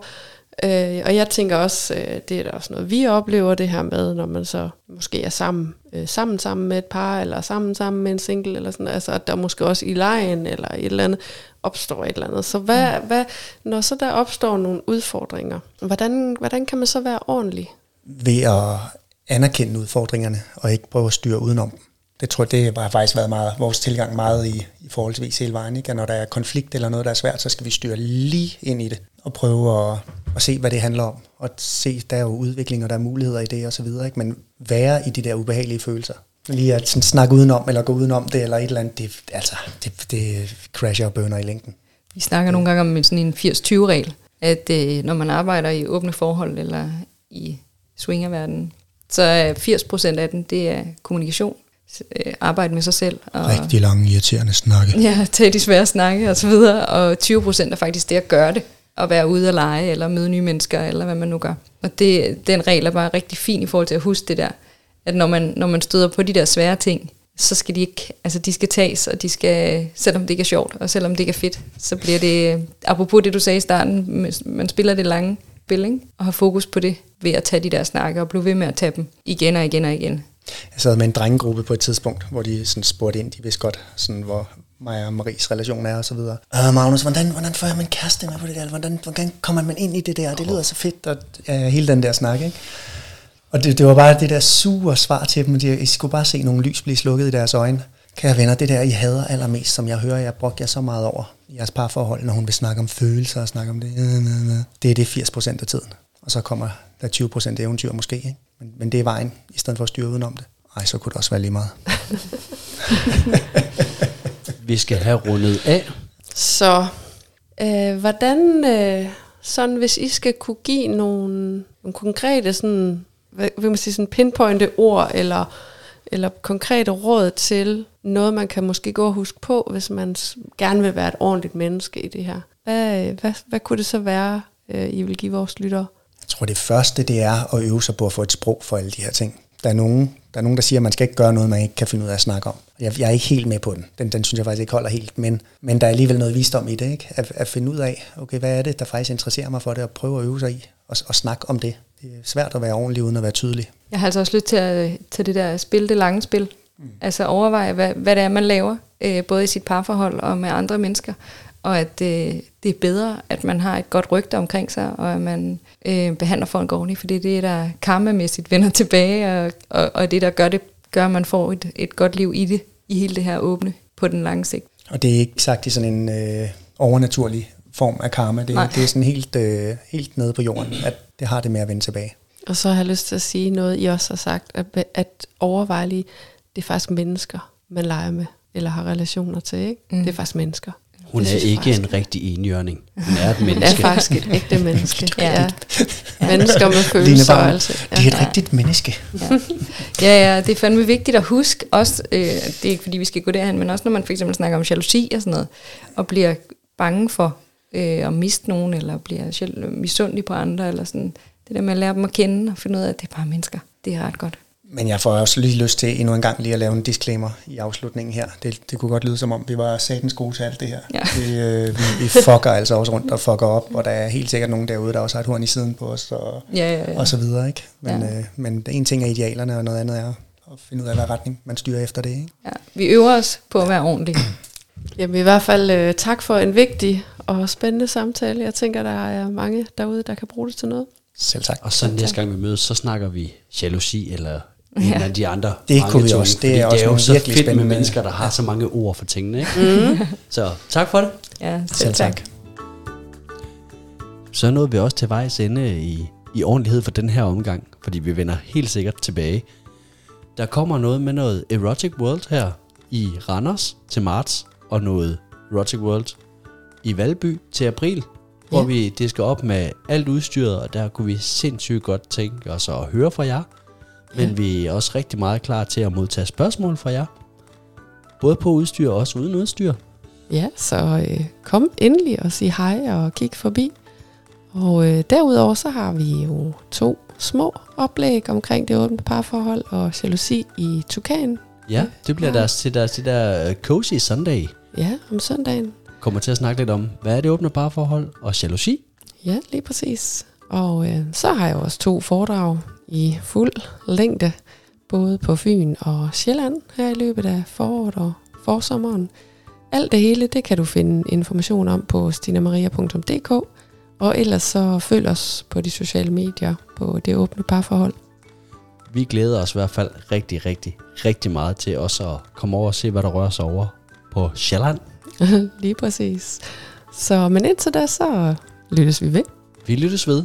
Øh, og jeg tænker også, øh, det er da også noget, vi oplever det her med, når man så måske er sammen, øh, sammen sammen med et par, eller sammen sammen med en single, eller sådan, altså at der måske også i lejen, eller et eller andet, opstår et eller andet. Så hvad, mm. hvad, når så der opstår nogle udfordringer, hvordan, hvordan kan man så være ordentlig? ved at anerkende udfordringerne, og ikke prøve at styre udenom dem. Det tror jeg, det har faktisk været meget, vores tilgang meget i, i forholdsvis hele vejen. Ikke? At når der er konflikt eller noget, der er svært, så skal vi styre lige ind i det, og prøve at, at se, hvad det handler om. Og se, der er jo udvikling, og der er muligheder i det, og så videre. Ikke? Men være i de der ubehagelige følelser. Lige at sådan snakke udenom, eller gå udenom det, eller et eller andet, det, altså, det, det crasher og bønder i længden. Vi snakker nogle gange om sådan en 80-20-regel, at øh, når man arbejder i åbne forhold eller i swingerverdenen, så er 80% af den, det er kommunikation, arbejde med sig selv, og Rigtig lange, irriterende snakke. ja, tage de svære snakke og så videre, og 20% er faktisk det at gøre det, at være ude og lege, eller møde nye mennesker, eller hvad man nu gør. Og det, den regel er bare rigtig fin i forhold til at huske det der, at når man, når man støder på de der svære ting, så skal de ikke, altså de skal tages, og de skal, selvom det ikke er sjovt, og selvom det ikke er fedt, så bliver det, apropos det du sagde i starten, man spiller det lange spil, ikke? og har fokus på det, ved at tage de der snakke, og blive ved med at tage dem igen og igen og igen. Jeg sad med en drengegruppe på et tidspunkt, hvor de sådan spurgte ind, de vidste godt, sådan, hvor mig og Maries relation er og så videre. Øh, Magnus, hvordan, hvordan får jeg min kæreste med på det der? Hvordan, hvordan kommer man ind i det der? Det lyder så fedt, og ja, hele den der snak, ikke? Og det, det var bare det der sure svar til dem. De, I skulle bare se nogle lys blive slukket i deres øjne. Kære venner, det der, I hader allermest, som jeg hører, jeg brugte jer så meget over i jeres parforhold, når hun vil snakke om følelser og snakke om det. Det er det 80% af tiden. Og så kommer der 20% eventyr måske. Ikke? Men, men det er vejen, i stedet for at styre udenom det. Ej, så kunne det også være lige meget. Vi skal have rundet af. Så øh, hvordan, øh, sådan hvis I skal kunne give nogle, nogle konkrete sådan, hvad vil man sige, sådan pinpointe ord, eller, eller konkrete råd til noget, man kan måske gå og huske på, hvis man gerne vil være et ordentligt menneske i det her. Hvad, hvad, hvad kunne det så være, øh, I vil give vores lyttere? Jeg tror, det første, det er at øve sig på at få et sprog for alle de her ting. Der er nogen, der, er nogen, der siger, at man skal ikke gøre noget, man ikke kan finde ud af at snakke om. Jeg, jeg er ikke helt med på den. den. Den synes jeg faktisk ikke holder helt. Men, men der er alligevel noget visdom i det, ikke? At, at finde ud af, okay, hvad er det, der faktisk interesserer mig for det, og prøve at øve sig i, og, og snakke om det. Det er svært at være ordentlig, uden at være tydelig. Jeg har altså også lyst til at tage det der spil, det lange spil. Mm. Altså overveje, hvad, hvad det er, man laver, øh, både i sit parforhold og med andre mennesker. Og at øh, det er bedre, at man har et godt rygte omkring sig, og at man øh, behandler folk ordentligt, for det er det, der karmamæssigt vender tilbage, og, og, og det, der gør, det, gør, at man får et, et godt liv i det, i hele det her åbne på den lange sigt. Og det er ikke sagt i sådan en øh, overnaturlig form af karma. Det, Nej. det er sådan helt, øh, helt nede på jorden, at det har det med at vende tilbage. Og så har jeg lyst til at sige noget, I også har sagt, at, at overveje lige, det er faktisk mennesker, man leger med, eller har relationer til, ikke? Mm. Det er faktisk mennesker. Hun Det er ikke faktisk. en rigtig enhjørning. Hun er et Hun er menneske. faktisk et ægte menneske. Ja. ja. Mennesker med følelser Bang, altså. det er et rigtigt menneske. Ja, ja, det er fandme vigtigt at huske, også, øh, det er ikke fordi vi skal gå derhen, men også når man for eksempel snakker om jalousi og sådan noget, og bliver bange for øh, at miste nogen, eller bliver misundelig på andre, eller sådan, det der med at lære dem at kende, og finde ud af, at det er bare mennesker, det er ret godt. Men jeg får også lige lyst til endnu en gang lige at lave en disclaimer i afslutningen her. Det, det kunne godt lyde som om, vi var satans gode til alt det her. Ja. Vi, øh, vi, vi fucker altså også rundt og fucker op, og der er helt sikkert nogen derude, der også har et horn i siden på os, og, Ja, ja, ja. og så videre. Ikke? Men, Ja. øh, men en ting er idealerne, og noget andet er at finde ud af, hvad retning man styrer efter det. Ikke? ja. Vi øver os på at være ordentlige. Jamen i hvert fald øh, tak for en vigtig og spændende samtale. Jeg tænker, der er mange derude, der kan bruge det til noget. Selv tak. Og så næste gang vi mødes, så snakker vi jalousi eller Ja. af de andre Det mange kunne vi også. Det er det også er jo så fedt med spændende- mennesker, der har så mange ord for tingene. Ikke? Mm. Så tak for det. Ja, selv, Selv tak. tak. Så nåede vi også til vejs ende i, i ordentlighed for den her omgang, fordi vi vender helt sikkert tilbage. Der kommer noget med noget Erotic World her i Randers til marts, og noget Erotic World i Valby til april, hvor Ja. vi det skal op med alt udstyret, og der kunne vi sindssygt godt tænke os at høre fra jer. Men vi er også rigtig meget klar til at modtage spørgsmål fra jer. Både på udstyr og også uden udstyr. Ja, så øh, kom endelig og sig hej og kig forbi. Og øh, derudover så har vi jo to små oplæg omkring det åbne parforhold og jalousi i Tukan. Ja, det bliver Ja. deres, til deres, til der øh, Cozy Sunday. Ja, om søndagen. kommer til at snakke lidt om, hvad er det åbne parforhold og jalousi. Ja, lige præcis. Og øh, så har jeg også to foredrag i fuld længde, både på Fyn og Sjælland her i løbet af foråret og forsommeren. Alt det hele, det kan du finde information om på stinamaria.dk, og ellers så følg os på de sociale medier på det åbne parforhold. Vi glæder os i hvert fald rigtig, rigtig, rigtig meget til også at komme over og se, hvad der rører sig over på Sjælland. lige præcis. Så, men indtil da, så lyttes vi ved. Vi lyttes ved.